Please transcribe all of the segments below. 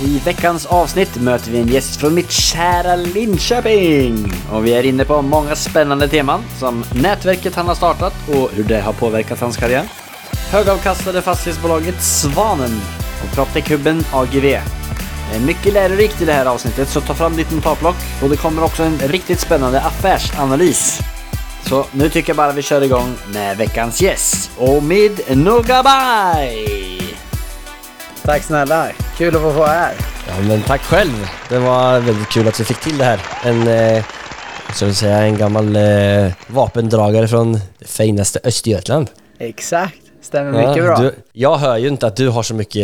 I veckans avsnitt möter vi en gäst från mitt kära Linköping. Och vi är inne på många spännande teman som nätverket han har startat och hur det har påverkat hans karriär. Högavkastade fastighetsbolaget Svanen och PropTech-hubben AGV. Det eh, är mycket lärorikt i det här avsnittet så ta fram ditt notatblock och det kommer också en riktigt spännande affärsanalys. Så nu tycker jag bara vi kör igång med veckans gäst. Omid Nugabay! Tack snälla, kul att få vara här. Ja men tack själv. Det var väldigt kul att vi fick till det här. En, eh, så vill säga, en gammal eh, vapendragare från det finaste Östergötland. Exakt, stämmer mycket bra. Du, jag hör ju inte att du har så mycket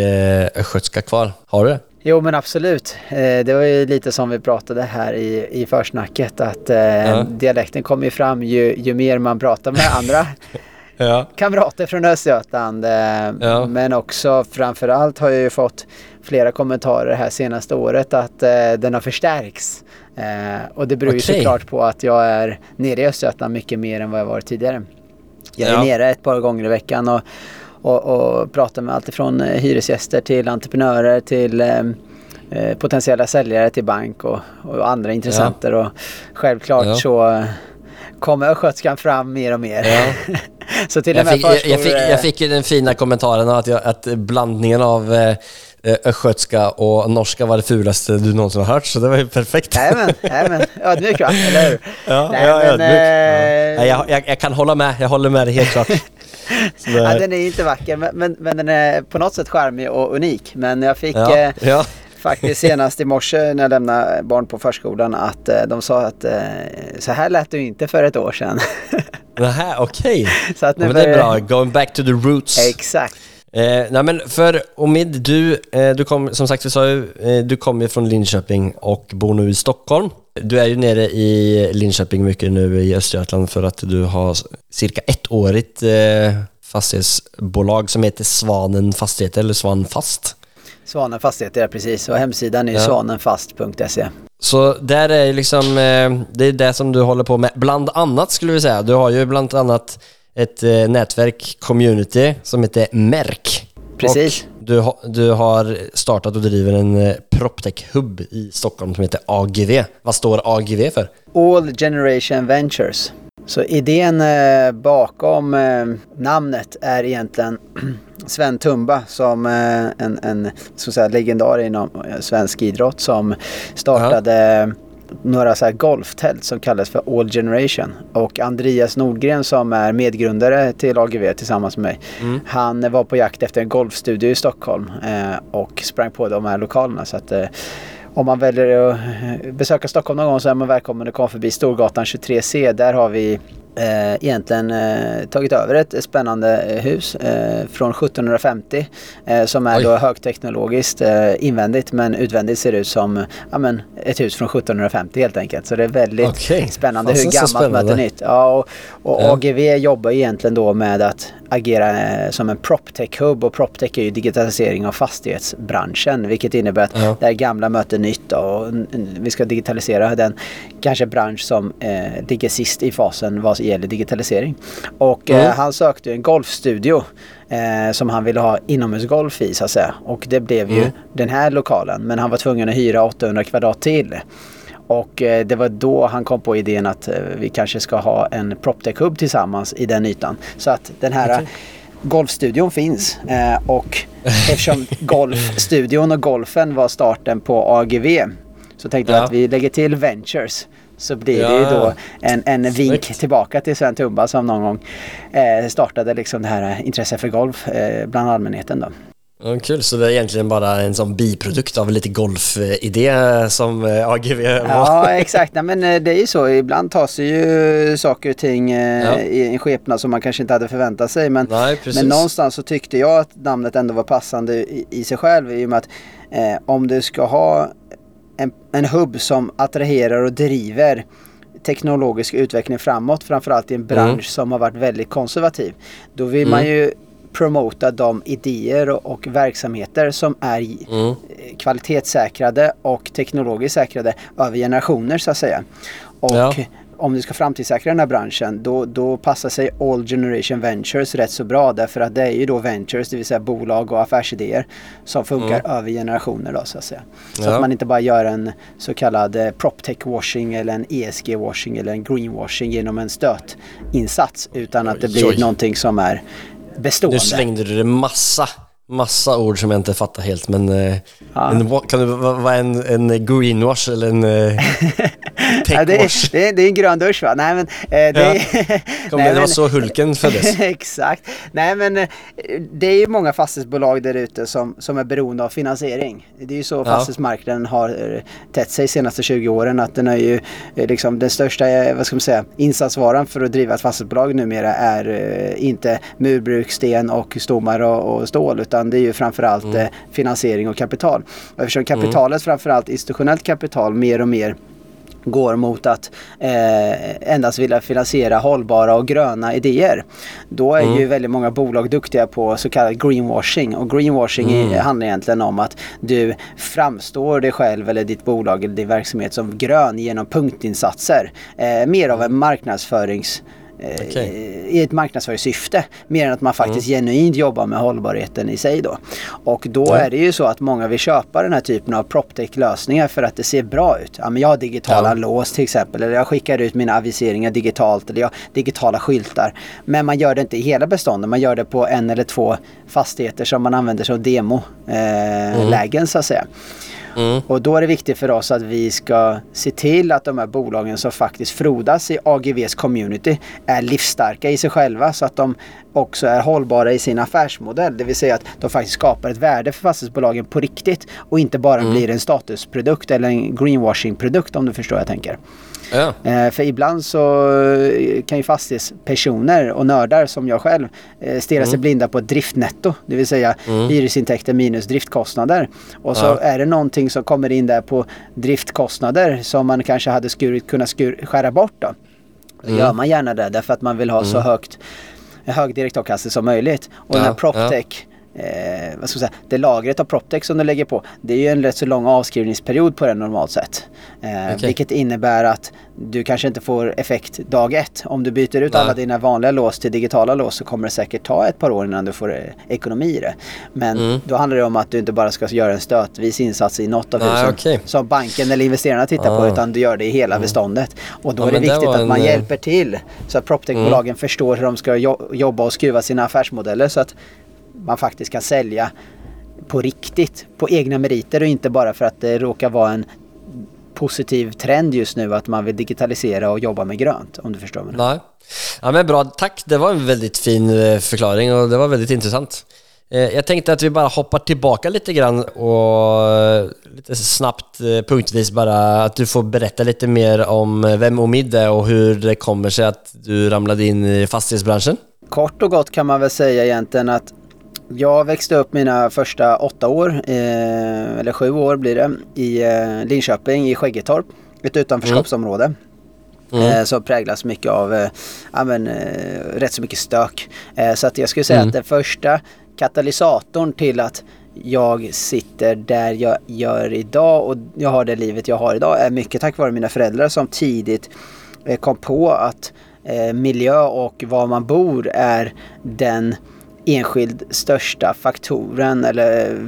eh, östgötska kvar. Har du? Jo men absolut. Eh, det var ju lite som vi pratade här i, i försnacket att eh, Ja. dialekten kommer ju fram ju, ju mer man pratar med andra Ja. kamrater från Östergötland. Eh, Ja. Men också framförallt har jag ju fått flera kommentarer här senaste året att eh, den har förstärkts. Eh, och det beror ju Okej. såklart på att jag är nere i Östergötland mycket mer än vad jag varit tidigare. Jag är Ja. nere ett par gånger i veckan och, och, och pratar med allt ifrån eh, hyresgäster till entreprenörer till eh, eh, potentiella säljare till bank och, och andra intressenter. Och självklart Ja. så kommer östgötskan fram mer och mer. Ja. så till Jag fick, jag, jag, fick, jag fick ju den fina kommentaren att, jag, att blandningen av eh, östgötska och norska var det fulaste du någonsin har hört, så det var ju perfekt. Jajamän, jajamän. Ödmjuk va? Eller hur? Ja, Nej, ja, men, ödmjuk. eh, jag, jag, kan hålla med, jag håller med dig helt klart. Det- Ja, den är inte vacker men, men, men den är på något sätt charmig och unik. Men jag fick ja, eh, ja. faktiskt senast i morse när jag lämnade barn på förskolan att eh, de sa att eh, så här lät du inte för ett år sedan. Nähä, okej. nu men det är bra, going back to the roots. Exakt. Eh, nej men för Omid, du, eh, du kom, som sagt vi sa ju, eh, du kommer från Linköping och bor nu i Stockholm. Du är ju nere i Linköping mycket nu i Östergötland för att du har cirka ettårigt eh, fastighetsbolag som heter Svanen Fastigheter eller Svanfast. Svanen Fastigheter, precis. Och hemsidan är Ja. svanenfast.se. Så där är liksom, eh, det är det som du håller på med, bland annat skulle vi säga. Du har ju bland annat ett eh, nätverk, community, som heter Merk. Precis. Och du, du har startat och driver en eh, PropTech-hub i Stockholm som heter AGV. Vad står AGV för? All Generation Ventures. Så idén eh, bakom eh, namnet är egentligen Sven Tumba som eh, en, en så säga, legendar inom svensk idrott som startade några så här golftält som kallas för All Generation. Och Andreas Nordgren som är medgrundare till AGV tillsammans med mig. Han var på jakt efter en golfstudio i Stockholm och sprang på de här lokalerna. Så att, om man väljer att eh, besöka Stockholm någon gång så är man välkommen att komma förbi Storgatan 23C. Där har vi eh, egentligen eh, tagit över ett spännande hus eh, från 1750 eh, som är Oj. då högteknologiskt eh, invändigt men utvändigt ser ut som ja, men, ett hus från 1750 helt enkelt. Så det är väldigt Okej. spännande hur gammalt spännande. möter nytt. Ja, och, och. AGV jobbar egentligen då med att agera eh, som en proptech-hub och proptech är ju digitalisering av fastighetsbranschen vilket innebär att Ja. det här gamla möter nytt och vi ska digitalisera den kanske bransch som eh, sist i fasen vad gäller digitalisering. Och eh, Mm. han sökte ju en golfstudio eh, som han ville ha inomhusgolf i så att säga. Och det blev ju Mm. den här lokalen men han var tvungen att hyra 800 kvadrat till. Och eh, det var då han kom på idén att eh, vi kanske ska ha en PropTech-hub tillsammans i den ytan. Så att den här golfstudion finns eh, och eftersom golfstudion och golfen var starten på AGV så tänkte jag Ja. att vi lägger till Ventures. Så blir det ju då en, en vink Snyggt. tillbaka till Sven Tumba som någon gång eh, startade liksom det här eh, intresset för golf eh, bland allmänheten då. Ja, kul, så det är egentligen bara en sån biprodukt av lite golfidé som eh, AGV var. Ja exakt, Nej, men eh, det är ju så. Ibland tas ju saker och ting Ja. i en skepnad som man kanske inte hade förväntat sig. Men, Nej, men någonstans så tyckte jag att namnet ändå var passande i, i sig själv i och med att eh, om du ska ha en, en hubb som attraherar och driver teknologisk utveckling framåt, framförallt i en bransch Mm. som har varit väldigt konservativ. Då vill man ju promota de idéer och, och verksamheter som är Mm. eh, kvalitetssäkrade och teknologiskt säkrade över generationer så att säga. Och Ja. Om du ska framtidssäkra den här branschen då, då passar sig All Generation Ventures rätt så bra därför att det är ju då ventures, det vill säga bolag och affärsidéer som funkar över generationer då så att säga. Så Mm. Ja. att man inte bara gör en så kallad eh, proptech washing eller en ESG washing eller en greenwashing genom en stötinsats utan att det blir oj. någonting som är bestående. Nu slängde du det massa, massa ord som jag inte fattar helt men... eh, en, wa- kan det vara en, en greenwash eller en eh, Ja, det, techwash? är, det, är, det är en grön dusch va? Nej men... Eh, det, Kom, nej, det var men- så Hulken föddes. Exakt. Nej men det är ju många fastighetsbolag där ute som, som är beroende av finansiering. Det är ju så Ja. fastighetsmarknaden har tätt sig de senaste 20 åren att den är ju liksom den största, vad ska man säga, insatsvaran för att driva ett fastighetsbolag numera är inte murbruk, sten och stommar och, och stål utan det är ju framförallt Mm. eh, finansiering och kapital. Och eftersom kapitalet, framförallt institutionellt kapital, mer och mer går mot att eh, endast vilja finansiera hållbara och gröna idéer. Då är ju väldigt många bolag duktiga på så kallad greenwashing och greenwashing är- handlar egentligen om att du framstår dig själv eller ditt bolag eller din verksamhet som grön genom punktinsatser. Eh, mer av en marknadsförings eh, Okej. i ett marknadsföringssyfte mer än att man faktiskt genuint jobbar med hållbarheten i sig då. Och då Ja. är det ju så att många vill köpa den här typen av proptech-lösningar för att det ser bra ut. Ja, men jag har digitala Ja. lås till exempel eller jag skickar ut mina aviseringar digitalt eller jag har digitala skyltar. Men man gör det inte i hela beståndet, man gör det på en eller två fastigheter som man använder som demolägen eh, lägen, så att säga. Och då är det viktigt för oss att vi ska se till att de här bolagen som faktiskt frodas i AGVs community är livsstarka i sig själva så att de också är hållbara i sin affärsmodell. Det vill säga att de faktiskt skapar ett värde för fastighetsbolagen på riktigt och inte bara blir en statusprodukt eller en greenwashing-produkt om du förstår vad jag tänker. Ja. Eh, för ibland så eh, kan ju fastighetspersoner och nördar som jag själv eh, stirra sig blinda på ett driftnetto. Det vill säga hyresintäkter minus driftkostnader. Och så Ja. är det någonting som kommer in där på driftkostnader som man kanske hade skurit, kunnat skur, skära bort då. Då gör man gärna det därför att man vill ha så högt hög direktavkastning som möjligt. Och den Ja, här PropTech Eh, vad ska jag säga, det lagret av PropTech som du lägger på det är ju en rätt så lång avskrivningsperiod på den normalt sett. Eh, Okej. Vilket innebär att du kanske inte får effekt dag ett. Om du byter ut Nej. alla dina vanliga lås till digitala lås så kommer det säkert ta ett par år innan du får eh, ekonomi i det. Men Mm. då handlar det om att du inte bara ska göra en stötvis insats i något av Nej, husen okej. som banken eller investerarna tittar på Ah. utan du gör det i hela beståndet. Och då Ja, är det det viktigt att man en, eh, hjälper till så att proptechbolagen förstår hur de ska jo- jobba och skruva sina affärsmodeller så att man faktiskt kan sälja på riktigt, på egna meriter och inte bara för att det råkar vara en positiv trend just nu att man vill digitalisera och jobba med grönt om du förstår mig. Nej. Ja men bra, tack. Det var en väldigt fin eh, förklaring och det var väldigt intressant. Eh, Jag tänkte att vi bara hoppar tillbaka lite grann och eh, lite snabbt punktvis bara att du får berätta lite mer om vem Omid är och hur det kommer sig att du ramlade in i fastighetsbranschen. Kort och gott kan man väl säga egentligen att jag växte upp mina första åtta år, eh, eller sju år blir det, i eh, Linköping i Skäggetorp. Ett utanförskapsområde. Eh, som präglas mycket av eh, ja, men, eh, rätt så mycket stök. Eh, så att jag skulle säga att den första katalysatorn till att jag sitter där jag gör idag och jag har det livet jag har idag är mycket tack vare mina föräldrar som tidigt kom på att miljö och var man bor är den enskild största faktoren eller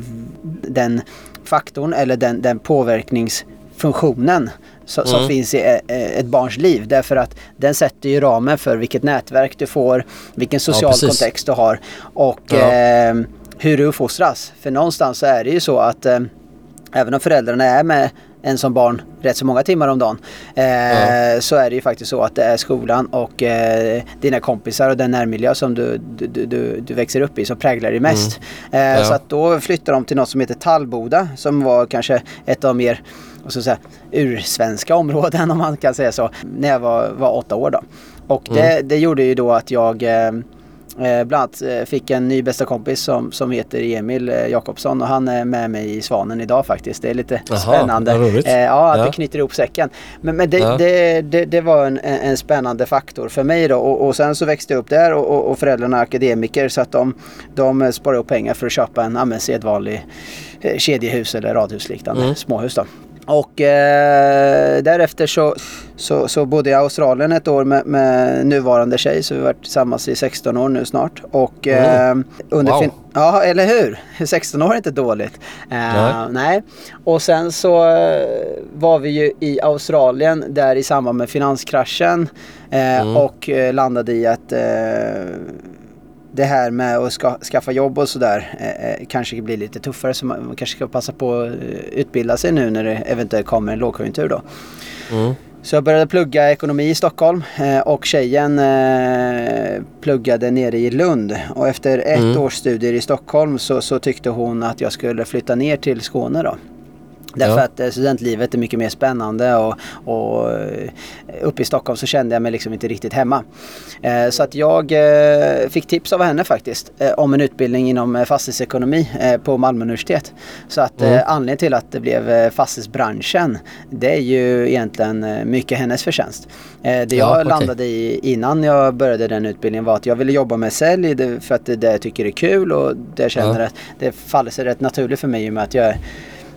den faktorn eller den, den påverkningsfunktionen som, som finns i e- e- ett barns liv. Därför att den sätter ju ramen för vilket nätverk du får, vilken social precis. kontext du har och Ja. eh, hur du uppfostras. För någonstans så är det ju så att eh, även om föräldrarna är med en som barn rätt så många timmar om dagen eh, så är det ju faktiskt så att det är skolan och eh, dina kompisar och den närmiljö som du, du, du- du, växer upp i som präglar dig mest. Eh, Ja. Så att då flyttar de till något som heter Tallboda som var kanske ett av mer säga, ursvenska områden om man kan säga så när jag var, var åtta år då. Och det, det gjorde ju då att jag eh, bland annat eh, fick en ny bästa kompis som, som heter Emil eh, Jakobsson och han är med mig i Svanen idag faktiskt. Det är lite Jaha, spännande. Eh, ja, att Ja. vi knyter ihop säcken. Men, men det, Ja. det, det, det var en, en spännande faktor för mig då. Och, och sen så växte jag upp där och, och, och föräldrarna är akademiker så att de, de sparade upp pengar för att köpa en ja, sedvanlig eh, kedjehus eller radhusliknande Mm. småhus då. Och eh, därefter så, så, så bodde jag i Australien ett år med, med nuvarande tjej så vi har varit tillsammans i 16 år nu snart. Och eh, under Wow. Ja, eller hur? 16 år är inte dåligt. Eh, Nej. Och sen så eh, var vi ju i Australien där i samband med finanskraschen eh, och eh, landade i att det här med att ska, skaffa jobb och sådär eh, eh, kanske blir lite tuffare så man, man kanske ska passa på att eh, utbilda sig nu när det eventuellt kommer en lågkonjunktur då. Mm. Så jag började plugga ekonomi i Stockholm eh, och tjejen eh, pluggade nere i Lund. Och efter ett Mm. års studier i Stockholm så, så tyckte hon att jag skulle flytta ner till Skåne då. Därför Ja. att eh, studentlivet är mycket mer spännande och, och eh, uppe i Stockholm så kände jag mig liksom inte riktigt hemma. Eh, Så att jag fick tips av henne faktiskt om en utbildning inom fastighetsekonomi på Malmö universitet. Så att Mm. anledningen till att det blev fastighetsbranschen det är ju egentligen mycket hennes förtjänst. Det Ja, jag okej. landade i innan jag började den utbildningen var att jag ville jobba med sälj för att det det jag tycker är kul och det jag känner Ja. att det faller sig rätt naturligt för mig i och med att jag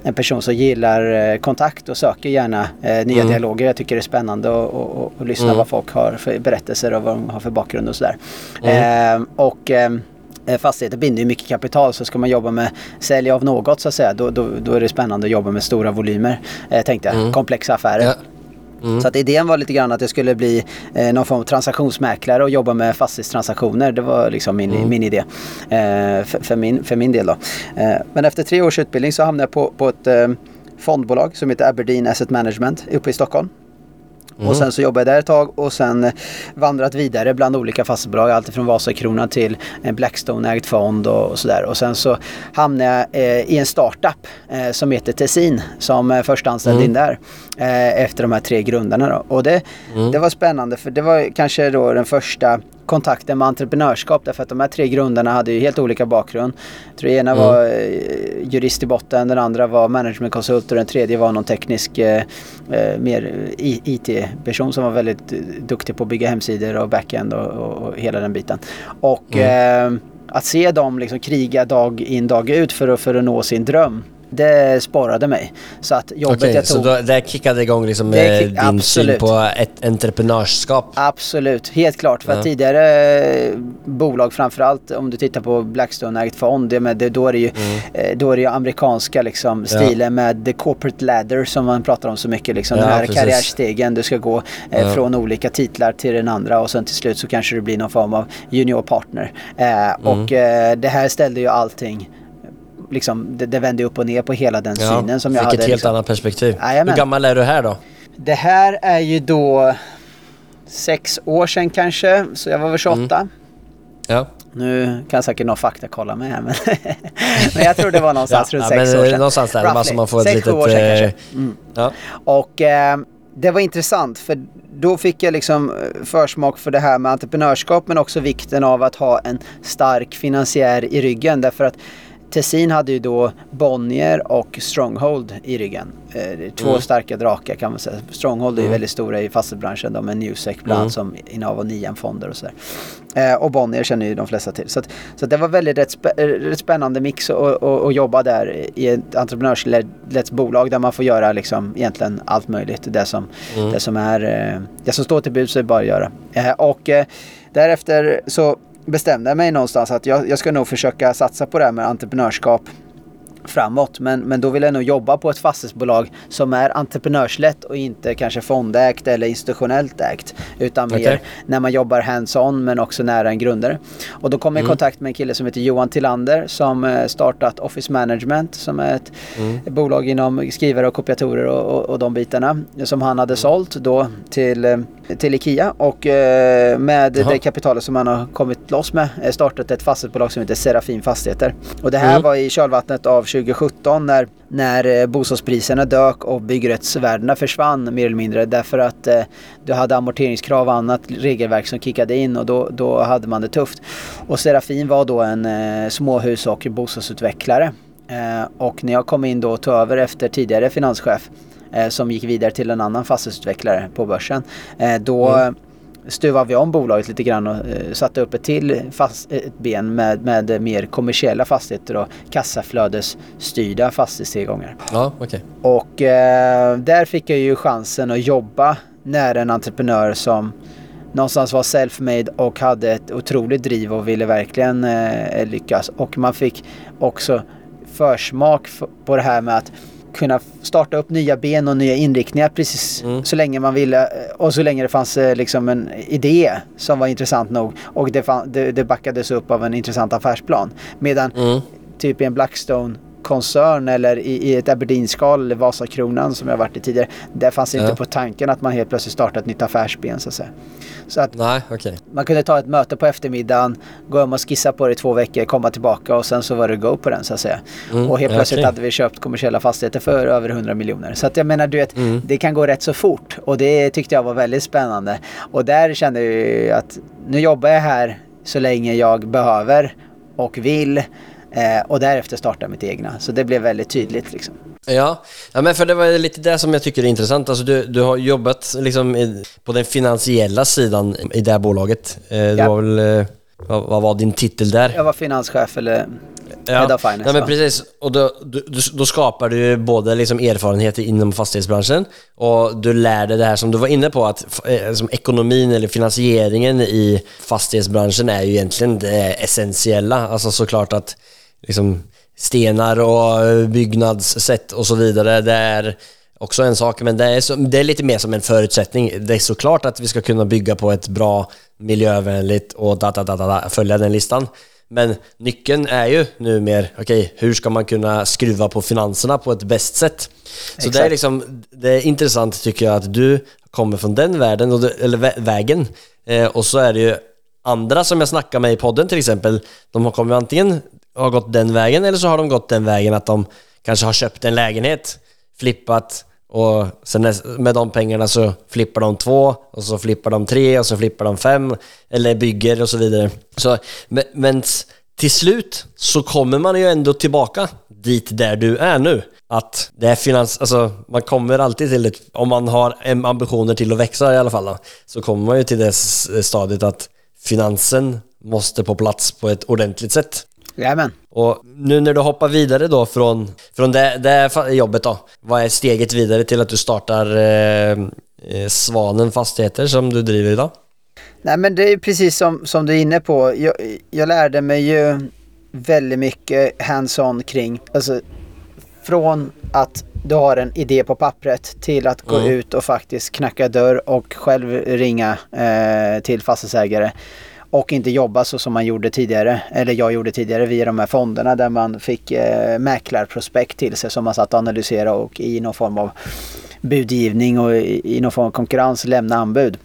en person som gillar eh, kontakt och söker gärna eh, nya Mm. dialoger. Jag tycker det är spännande att lyssna Mm. vad folk har för berättelser och vad de har för bakgrund och sådär. Mm. Eh, och eh, Fastigheter binder ju mycket kapital så ska man jobba med sälj av något så att säga då, då, då är det spännande att jobba med stora volymer. Eh, tänkte jag, Mm. komplexa affärer. Ja. Mm. Så att idén var lite grann att det skulle bli eh, någon form av transaktionsmäklare och jobba med fastighetstransaktioner. Det var liksom min, Mm. min idé eh, för, för, min, för min del. Då. Eh, men efter tre års utbildning så hamnade jag på, på ett eh, fondbolag som heter Aberdeen Asset Management uppe i Stockholm. Mm. Och sen så jobbade jag där ett tag och sen eh, vandrat vidare bland olika fastighetsbolag. Allt från Vasakronan till en Blackstone-ägd fond och, sådär. Och sen så hamnade jag eh, i en startup eh, som heter Tessin som eh, anställd Mm. in där. Eh, efter de här tre grundarna då. Och det, Mm. det var spännande för det var kanske då den första kontakten med entreprenörskap därför att de här tre grundarna hade ju helt olika bakgrund. Jag tror ena Mm. var eh, jurist i botten, den andra var managementkonsult och den tredje var någon teknisk eh, eh, mer IT-person som var väldigt eh, duktig på att bygga hemsidor och backend och, och, och hela den biten. Och eh, att se dem liksom kriga dag in dag ut för att, för att nå sin dröm. Det sporrade mig. Så att jobbet Okej, jag så tog... då, det kickade igång liksom Det eh, kick- din absolut. syn på ett entreprenörskap? Absolut, helt klart. För Ja. att tidigare eh, bolag framförallt om du tittar på Blackstone-ägt fond, det med, det, då, är det ju, eh, då är det ju amerikanska liksom, Mm. Ja. stilen med the corporate ladder som man pratar om så mycket. Liksom, Ja, den här precis. karriärstegen, du ska gå eh, från olika titlar till den andra och sen till slut så kanske du blir någon form av junior partner. Eh, Mm. Och eh, det här ställde ju allting Liksom, det, det vände upp och ner på hela den synen som jag fick hade. ett helt liksom. annat perspektiv. Jajamän. Hur gammal är du här då? Det här är ju då sex år sedan kanske, så jag var väl 28. Mm. Ja. Nu kan säkert någon fakta kolla mig här men, men jag tror det var någonstans Ja, runt ja, sex men, år sedan. någonstans där, bara så man får ett Sex, litet, år sedan eh, kanske. Mm. Ja. Och eh, det var intressant för då fick jag liksom eh, försmak för det här med entreprenörskap men också vikten av att ha en stark finansiär i ryggen därför att Tessin hade ju då Bonnier och Stronghold i ryggen. Eh, två Mm. starka drakar kan man säga. Stronghold är ju Mm. väldigt stora i fastighetsbranschen. De är Newsec bland Mm. annat som innehav av Nian-fonder och sådär. Eh, och Bonnier känner ju de flesta till. Så, att, så att det var väldigt rätt, spä, eh, rätt spännande mix att jobba där i ett entreprenörslett bolag där man får göra liksom egentligen allt möjligt. Det som, Mm. det som, är, det som står till buds är bara att göra. Och därefter så bestämde mig någonstans att jag, jag ska nog försöka satsa på det här med entreprenörskap framåt. Men, men då vill jag nog jobba på ett fastighetsbolag som är entreprenörslett och inte kanske fondägt eller institutionellt ägt. Utan mer Okej. när man jobbar hands-on men också nära en grundare. Och då kom jag i Mm. kontakt med en kille som heter Johan Tillander som eh, startat Office Management som är ett Mm. bolag inom skrivare och kopiatorer och, och, och de bitarna. Som han hade sålt då till eh, till Ikea och eh, med Jaha. det kapitalet som man har kommit loss med eh, startat ett fastighetsbolag som heter Serafin Fastigheter. Och det här Mm. var i kölvattnet av 2017 när, när eh, bostadspriserna dök och byggrättsvärdena försvann mer eller mindre därför att eh, du hade amorteringskrav och annat regelverk som kickade in och då, då hade man det tufft. Och Serafin var då en eh, småhus och bostadsutvecklare. Och när jag kom in då och tog över efter tidigare finanschef som gick vidare till en annan fastighetsutvecklare på börsen. Eh, då Mm. stuvade vi om bolaget lite grann och eh, satte upp ett till fast, ett ben med, med mer kommersiella fastigheter och kassaflödesstyrda fastighetstillgångar. Ja, okej. Och eh, där fick jag ju chansen att jobba nära en entreprenör som någonstans var self-made och hade ett otroligt driv och ville verkligen eh, lyckas. Och man fick också försmak på det här med att kunna starta upp nya ben och nya inriktningar precis Mm. så länge man ville eh, och så länge det fanns eh, liksom en idé som var intressant nog och det, fann, det, det backades upp av en intressant affärsplan. Medan Mm. typ i en Blackstone koncern eller i, i ett Aberdeen-skal eller Vasakronan som jag varit i tidigare. Där fanns det Ja. inte på tanken att man helt plötsligt startar ett nytt affärsben så att säga. Så att Nej, okej. man kunde ta ett möte på eftermiddagen, gå hem och skissa på det i två veckor, komma tillbaka och sen så var det go på den så att säga. Mm, Och helt plötsligt okej. hade vi köpt kommersiella fastigheter för över 100 miljoner. Så att jag menar du vet, Mm. det kan gå rätt så fort och det tyckte jag var väldigt spännande. Och där kände jag ju att nu jobbar jag här så länge jag behöver och vill. Eh, och därefter starta mitt egna. Så det blev väldigt tydligt liksom. Ja. ja, men för det var lite det som jag tycker är intressant. Alltså du, du har jobbat liksom i, på den finansiella sidan i det här bolaget. Eh, Du Ja. var väl, eh, vad, vad var din titel där? Jag var finanschef eller Ja, Head of Finance, ja men va? precis. Och då, du, du, då skapar du både liksom erfarenheter inom fastighetsbranschen och du lär dig det här som du var inne på att eh, som ekonomin eller finansieringen i fastighetsbranschen är ju egentligen det essentiella. Alltså såklart att liksom stenar och eh, byggnadssätt och så vidare, det är också en sak, men det är, så, det är lite mer som en förutsättning. Det är såklart att vi ska kunna bygga på ett bra, miljövänligt och da, da, da, da, följa den listan. Men nyckeln är ju nu mer, okej, hur ska man kunna skruva på finanserna på ett bäst sätt? Så det är Exakt. liksom, det är intressant tycker jag att du kommer från den världen, eller vä- vägen. Eh, och så är det ju andra som jag snackar med i podden till exempel, de har kommit antingen har gått den vägen eller så har de gått den vägen att de kanske har köpt en lägenhet, flippat och sen med de pengarna så flippar de två och så flippar de tre och så flippar de fem eller bygger och så vidare. Så, men, till slut så kommer man ju ändå tillbaka dit där du är nu. Att det är finans, alltså man kommer alltid till ett, om man har ambitioner till att växa i alla fall då, så kommer man ju till det stadiet att finansen måste på plats på ett ordentligt sätt. Jajamän. Och nu när du hoppar vidare då från, från det, det jobbet då, vad är steget vidare till att du startar eh, eh, Svanen Fastigheter som du driver idag? Nej men det är precis som, som du är inne på. Jag, jag lärde mig ju väldigt mycket hands-on kring, alltså från att du har en idé på pappret till att gå Mm. ut och faktiskt knacka dörr och själv ringa eh, till fastighetsägare. Och inte jobba så som man gjorde tidigare, eller jag gjorde tidigare via de här fonderna där man fick eh, mäklarprospekt till sig som man satt och analyserade och i någon form av budgivning och i, i någon form av konkurrens lämna anbud.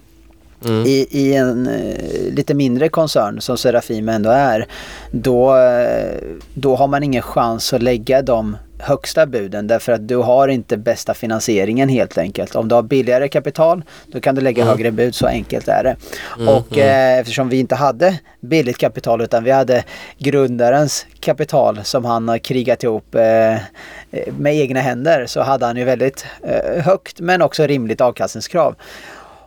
Mm. I, I en eh, lite mindre koncern som Serafim ändå är, då, eh, då har man ingen chans att lägga de högsta buden därför att du har inte bästa finansieringen helt enkelt. Om du har billigare kapital då kan du lägga högre bud, så enkelt är det. och Eh, eftersom vi inte hade billigt kapital utan vi hade grundarens kapital som han har krigat ihop eh, med egna händer så hade han ju väldigt eh, högt men också rimligt avkastningskrav.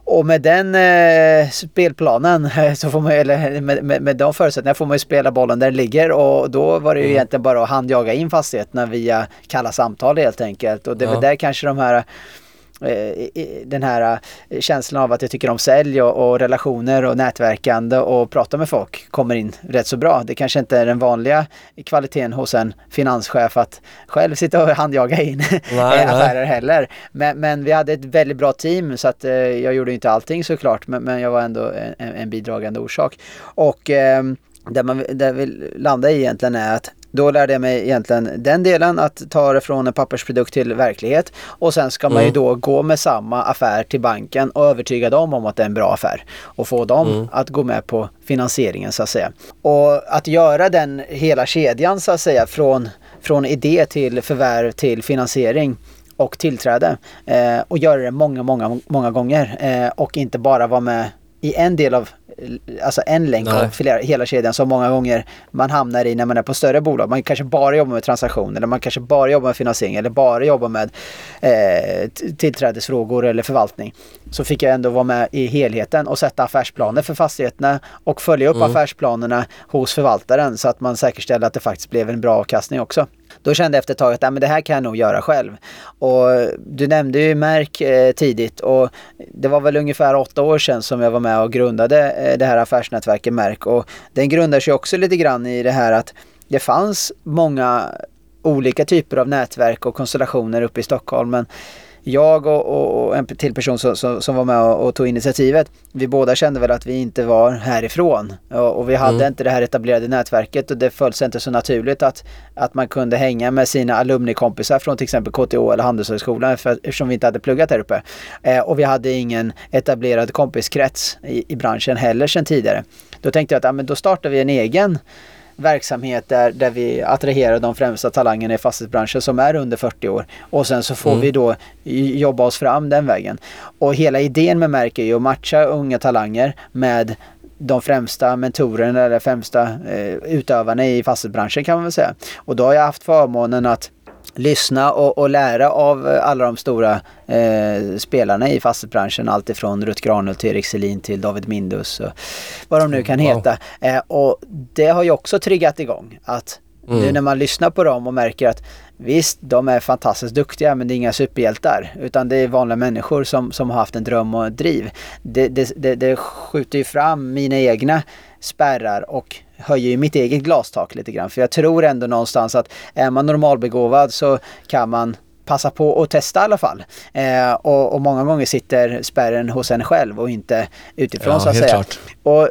Och med den eh, spelplanen, så får man, eller med, med, med de förutsättningarna får man ju spela bollen där den ligger och då var det ju egentligen bara att handjaga in fastigheterna via kalla samtal helt enkelt. Och det Ja. där kanske de här den här eh, känslan av att jag tycker om sälj och, och relationer och nätverkande och prata med folk kommer in rätt så bra. Det kanske inte är den vanliga kvaliteten hos en finanschef att själv sitta och handjaga in Nej, nej. affärer heller. Men, men vi hade ett väldigt bra team så att eh, jag gjorde inte allting såklart men, men jag var ändå en, en bidragande orsak. Och eh, där, man, där vi landade i egentligen är att Då lärde jag mig egentligen den delen, att ta det från en pappersprodukt till verklighet. Och sen ska man ju Mm. då gå med samma affär till banken och övertyga dem om att det är en bra affär. Och få dem Mm. att gå med på finansieringen så att säga. Och att göra den hela kedjan så att säga från, från idé till förvärv till finansiering och tillträde. Eh, och göra det många, många, många gånger. Eh, och inte bara vara med i en del av, alltså en länk Nej. av flera, hela kedjan som många gånger man hamnar i när man är på större bolag. Man kanske bara jobbar med transaktioner eller man kanske bara jobbar med finansiering eller bara jobbar med eh, tillträdesfrågor eller förvaltning. Så fick jag ändå vara med i helheten och sätta affärsplaner för fastigheterna och följa upp affärsplanerna hos förvaltaren så att man säkerställer att det faktiskt blev en bra avkastning också. Då kände jag efter ett tag att ja, men det här kan jag nog göra själv. Och du nämnde ju Märk eh, tidigt och det var väl ungefär åtta år sedan som jag var med och grundade eh, det här affärsnätverket Märk. Och den grundar sig också lite grann i det här att det fanns många olika typer av nätverk och konstellationer uppe i Stockholm. Men jag och, och, och en till person som, som, som var med och, och tog initiativet, vi båda kände väl att vi inte var härifrån. Och, och vi hade Mm. inte det här etablerade nätverket och det föll sig inte så naturligt att, att man kunde hänga med sina alumnikompisar från till exempel KTH eller Handelshögskolan för, eftersom vi inte hade pluggat där uppe. Eh, och vi hade ingen etablerad kompiskrets i, i branschen heller sedan tidigare. Då tänkte jag att ja, men då startar vi en egen verksamhet där, där vi attraherar de främsta talangerna i fastighetsbranschen som är under 40 år. Och sen så får Mm. vi då jobba oss fram den vägen. Och hela idén med Märk är ju att matcha unga talanger med de främsta mentorerna eller främsta eh, utövarna i fastighetsbranschen kan man väl säga. Och då har jag haft förmånen att lyssna och, och lära av alla de stora eh, spelarna i fastighetsbranschen. Allt ifrån Ruth Granlund till Erik Selin till David Mindus och vad de nu kan Wow. heta. Eh, och det har ju också triggat igång att nu Mm. när man lyssnar på dem och märker att visst, de är fantastiskt duktiga men det är inga superhjältar. Utan det är vanliga människor som, som har haft en dröm och ett driv. Det, det, det, det skjuter ju fram mina egna spärrar och höjer ju mitt eget glastak lite grann. För jag tror ändå någonstans att är man normalbegåvad så kan man passa på och testa i alla fall. Eh, och, och många gånger sitter spärren hos en själv och inte utifrån Ja, så att säga. klart. Och eh,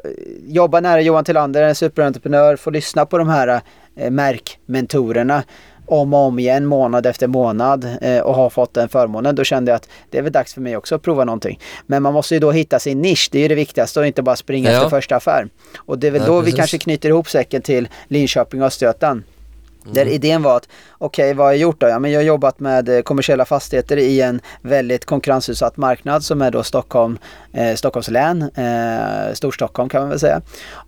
jobba nära Johan Tillander, en superentreprenör, få lyssna på de här eh, märkmentorerna om och om igen, månad efter månad eh, och har fått den förmånen. Då kände jag att det är väl dags för mig också att prova någonting. Men man måste ju då hitta sin nisch, det är ju det viktigaste och inte bara springa Ja. efter första affär. Och det är väl Ja, då vi precis. kanske knyter ihop säcken till Linköping och Östergötland. Där Mm. idén var att, okej vad har jag gjort då? Ja, men jag har jobbat med eh, kommersiella fastigheter i en väldigt konkurrensutsatt marknad som är då Stockholm, eh, Stockholms län, eh, Storstockholm kan man väl säga.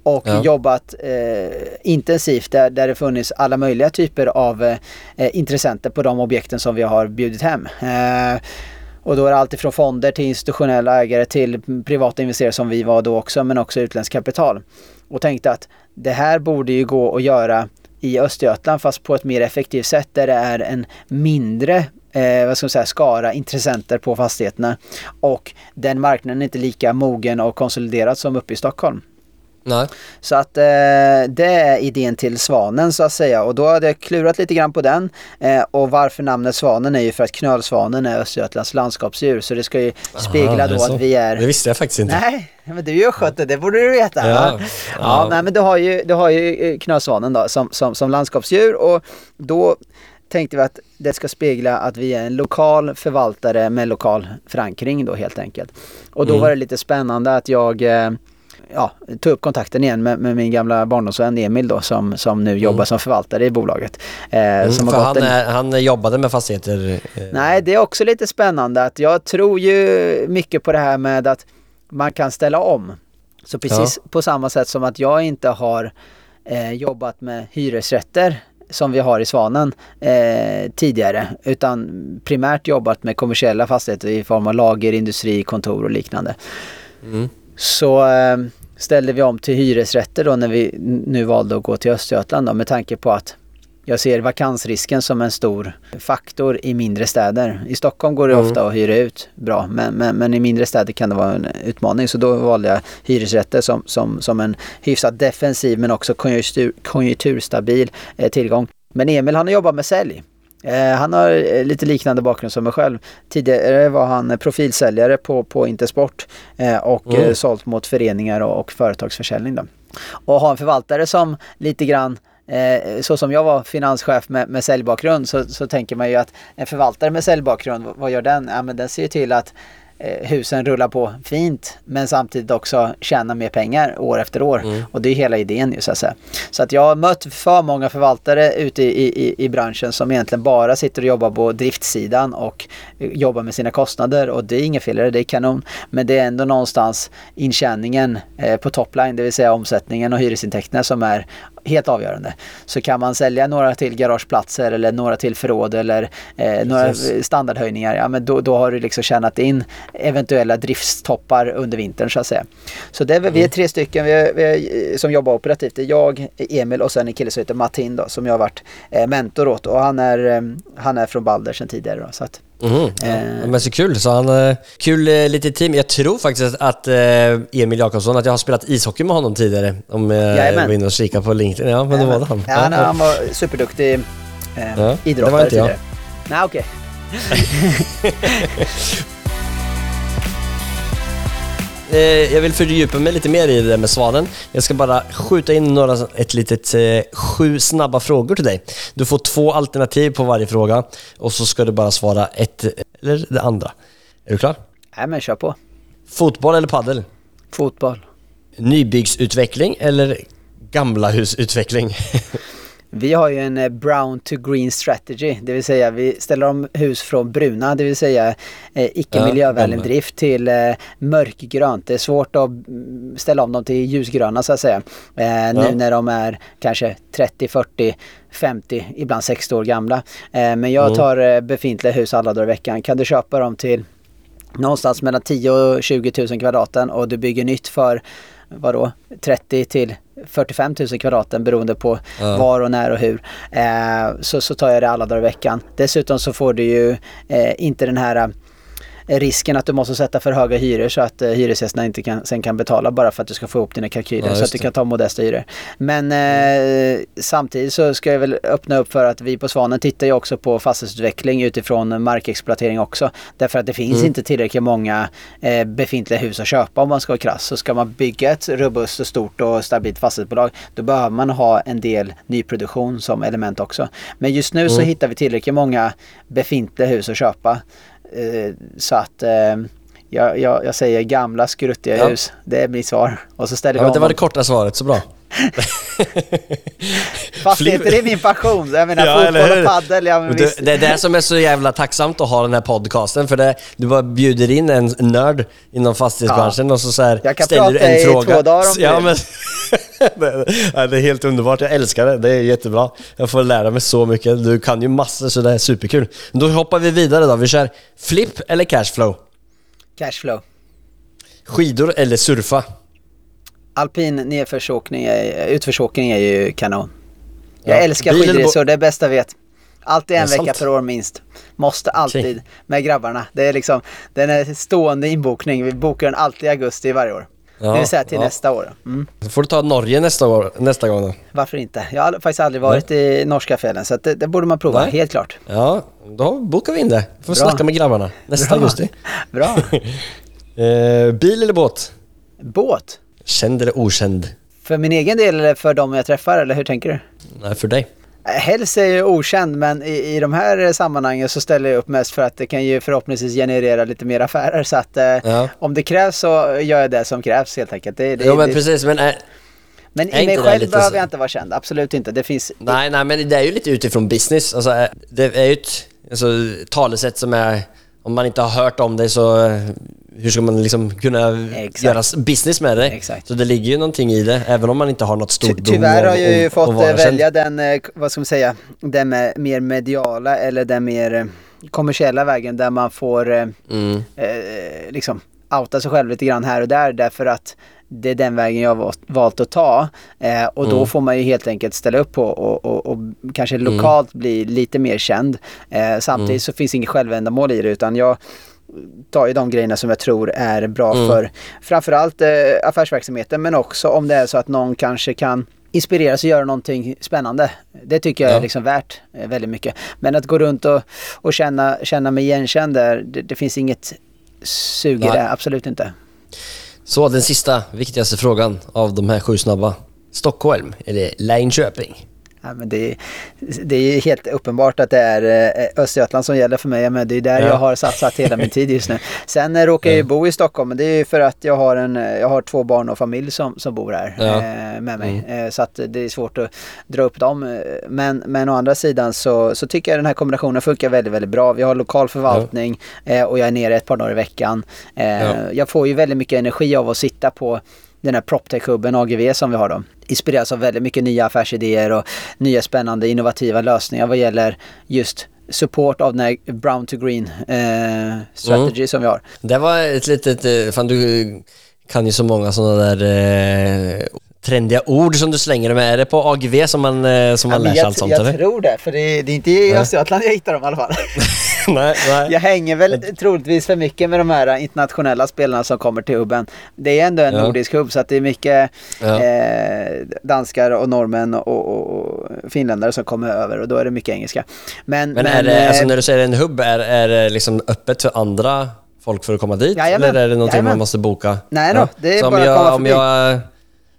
Och Ja. jobbat eh, intensivt där, där det funnits alla möjliga typer av eh, eh, intressenter på de objekten som vi har bjudit hem. Eh, och då är det allt ifrån fonder till institutionella ägare till privata investerare som vi var då också men också utländskt kapital. Och tänkte att det här borde ju gå att göra i Östergötland fast på ett mer effektivt sätt där det är en mindre eh, vad ska man säga, skara intressenter på fastigheterna och den marknaden är inte lika mogen och konsoliderad som uppe i Stockholm. Nej. Så att eh, det är idén till Svanen så att säga och då hade jag klurat lite grann på den eh, och varför namnet Svanen är ju för att knölsvanen är Östergötlands landskapsdjur så det ska ju spegla Aha, då att vi är Det visste jag faktiskt inte. Nej, men du är ju skötte, det borde du veta. Ja, Ja, ja. ja. nej, men du har ju, du har ju eh, knölsvanen då som, som, som landskapsdjur och då tänkte vi att det ska spegla att vi är en lokal förvaltare med lokal förankring då helt enkelt. Och då Mm. var det lite spännande att jag eh, ja, tog upp kontakten igen med, med min gamla barndomsvän Emil då som, som nu jobbar som förvaltare i bolaget. Eh, Mm, som för han, en, han jobbade med fastigheter. eh, Nej, det är också lite spännande att jag tror ju mycket på det här med att man kan ställa om. Så precis på samma sätt som att jag inte har eh, jobbat med hyresrätter som vi har i Svanen eh, tidigare utan primärt jobbat med kommersiella fastigheter i form av lager, industri, kontor och liknande. Mm. Så eh, ställde vi om till hyresrätter då när vi nu valde att gå till Östergötland då, med tanke på att jag ser vakansrisken som en stor faktor i mindre städer. I Stockholm går det Mm. ofta att hyra ut bra men, men, men i mindre städer kan det vara en utmaning. Så då valde jag hyresrätter som, som, som en hyfsat defensiv men också konjunktur, konjunkturstabil eh, tillgång. Men Emil han har jobbat med sälj. Eh, han har eh, lite liknande bakgrund som mig själv. Tidigare var han eh, profilsäljare på, på Intersport och Mm. sålt mot föreningar och, och företagsförsäljning. Då. Och ha en förvaltare som lite grann eh, så som jag var finanschef med, med säljbakgrund så, så tänker man ju att en förvaltare med säljbakgrund, vad, vad gör den? Ja men den ser ju till att husen rullar på fint men samtidigt också tjäna mer pengar år efter år. Mm. Och det är hela idén ju så att säga. Så att jag har mött för många förvaltare ute i, i, i branschen som egentligen bara sitter och jobbar på driftssidan och eh, jobbar med sina kostnader och det är inget fel i det, det är kanon. Men det är ändå någonstans intjäningen eh, på topline, det vill säga omsättningen och hyresintäkterna som är helt avgörande. Så kan man sälja några till garageplatser eller några till förråd eller eh, några standardhöjningar, ja men då, då har du liksom tjänat in eventuella driftstoppar under vintern så att säga. Så det är, väl- vi är tre stycken vi är, vi är, som jobbar operativt. Det är jag, Emil och sen en kille som heter Martin då, som jag har varit eh, mentor åt och han är, eh, han är från Balder sedan tidigare. Då, så att, Mhm. Eh. Ja, men så kul. Så han, eh, kul eh, litet team. Jag tror faktiskt att eh, Emil Jakobsson, att jag har spelat ishockey med honom tidigare. Om jag Jajamän. var inne och kikade på LinkedIn. Ja, men då var det han. Ja, han, han var superduktig eh, Ja, det idrottare var inte jag. tidigare. Nej, okej. Eh, jag vill fördjupa mig lite mer i det där med svanen. Jag ska bara skjuta in några, ett litet eh, sju snabba frågor till dig. Du får två alternativ på varje fråga och så ska du bara svara ett eller det andra. Är du klar? Nej, men kör på. Fotboll eller paddel? Fotboll. Nybyggsutveckling eller gamla husutveckling? Vi har ju en eh, brown to green strategy, det vill säga vi ställer om hus från bruna, det vill säga eh, icke miljövänlig drift till eh, mörkgrönt. Det är svårt att mm, ställa om dem till ljusgröna så att säga. Eh, nu Ja. när de är kanske 30, 40, 50, ibland 60 år gamla. Eh, men jag Mm. tar eh, befintliga hus alla dagar i veckan. Kan du köpa dem till någonstans mellan 10 och 20 000 kvadraten och du bygger nytt för vadå 30 till 45 000 kvadraten beroende på Ja. var och när och hur. Eh, så, så tar jag det alla dagar i veckan. Dessutom så får du ju eh, inte den här risken att du måste sätta för höga hyror så att eh, hyresgästerna inte kan, sen kan betala bara för att du ska få ihop dina kalkyler Ja, så att du kan ta modesta hyror. Men eh, samtidigt så ska jag väl öppna upp för att vi på Svanen tittar ju också på fastighetsutveckling utifrån markexploatering också. Därför att det finns Mm. inte tillräckligt många eh, befintliga hus att köpa om man ska vara krass. Så ska man bygga ett robust och stort och stabilt fastighetsbolag då behöver man ha en del nyproduktion som element också. Men just nu så Mm. hittar vi tillräckligt många befintliga hus att köpa. Eh, så att eh, jag, jag, jag säger gamla skruttiga Ja. hus. Det är mitt svar. Och så ställer Ja, vi om det var det korta svaret, så bra. Fastigheter är min passion. Jag menar Ja, fotboll och paddel. Ja, men Och det, det är det som är så jävla tacksamt att ha den här podcasten, för det, du bara bjuder in en nörd inom fastighetsbranschen och så, så här, Jag kan ställer du prata en i fråga. två dagar om du ja, vill. men, det, ja, det är helt underbart, jag älskar det. Det är jättebra. Jag får lära mig så mycket. Du kan ju massor, så det är superkul. Då hoppar vi vidare då. Vi kör flip eller cashflow? Cashflow. Skidor eller surfa? Alpin nedförsåkning, är, utförsåkning är ju kanon. Jag Ja, älskar skidresor, det är bästa jag vet. Alltid en vecka per år minst. Måste alltid med grabbarna. Det är liksom, den är stående inbokning. Vi bokar den alltid i augusti varje år. Ja, det vill säga till ja. nästa år. Mm. Får du ta Norge nästa, år, nästa gång då. Varför inte? Jag har faktiskt aldrig varit i norska fjällen så det, det borde man prova, Nej. helt klart. Ja, då bokar vi in det. Får Bra. snacka med grabbarna nästa Bra. augusti. Bra. Eh, bil eller båt? Båt. Känd eller okänd? För min egen del eller för de jag träffar eller hur tänker du? Nej, för dig. Eh, Helst är ju okänd men i, i de här eh, sammanhangen så ställer jag upp mest för att det kan ju förhoppningsvis generera lite mer affärer så att eh, Ja. om det krävs så gör jag det som krävs helt enkelt. Det, det, Jo men det, precis, men men är i mig själv behöver så- jag inte vara känd, absolut inte. Det finns... nej, nej men det är ju lite utifrån business. Alltså, äh, det är ju ett alltså, talesätt som är, om man inte har hört om det så äh, hur ska man liksom kunna Exakt. göra business med det? Exakt. Så det ligger ju någonting i det, även om man inte har något stort Ty, tyvärr har jag ju fått eh, välja den, eh, vad ska man säga, den mer mediala eller den mer eh, kommersiella vägen där man får eh, Mm. eh, liksom outa sig själv lite grann här och där därför att det är den vägen jag har valt- att ta. Eh, och då Mm. får man ju helt enkelt ställa upp på och, och, och kanske lokalt bli lite mer känd. Eh, samtidigt Mm. så finns inget självändamål i det utan jag tar ju de grejerna som jag tror är bra Mm. för framförallt eh, affärsverksamheten men också om det är så att någon kanske kan inspireras och göra någonting spännande. Det tycker jag Ja. är liksom värt eh, väldigt mycket. Men att gå runt och, och känna, känna mig igenkänd där, det, det finns inget sug i det, absolut inte. Så den sista, viktigaste frågan av de här sju snabba. Stockholm eller Linköping? Ja, men det, är, det är helt uppenbart att det är eh, Östergötland som gäller för mig. Men det är där Ja. jag har satsat hela min tid just nu. Sen eh, råkar jag ju bo i Stockholm. Men det är ju för att jag har, en, eh, jag har två barn och familj som, som bor här Ja. med mig. Eh, så att det är svårt att dra upp dem. Men, men å andra sidan så, så tycker jag den här kombinationen funkar väldigt, väldigt bra. Vi har lokal förvaltning och jag är nere ett par dagar i veckan. Ja. Jag får ju väldigt mycket energi av att sitta på den här PropTech-hubben AGV som vi har då. Inspireras av väldigt mycket nya affärsidéer och nya spännande innovativa lösningar vad gäller just support av den här brown to green eh, strategy Mm. som vi har. Det var ett litet, eh, fan du kan ju så många sådana där eh, trendiga ord som du slänger med. Är det på AGV som man, eh, som man lär sig allt sånt jag eller? tror det, för det är, det är inte i. Östergötland jag hittar dem i alla fall. nej, nej. Jag hänger väl troligtvis för mycket med de här internationella spelarna som kommer till hubben. Det är ändå en Ja. nordisk hubb så att det är mycket Ja. eh, danskar och norrmän och, och, och finländare som kommer över och då är det mycket engelska. Men, Men, är det, eh, alltså när du säger en hubb, är, är det liksom öppet för andra folk för att komma dit? Jajamän. Eller är det någonting Jajamän. man måste boka? Nej då, det är bara att jag, komma om förbi.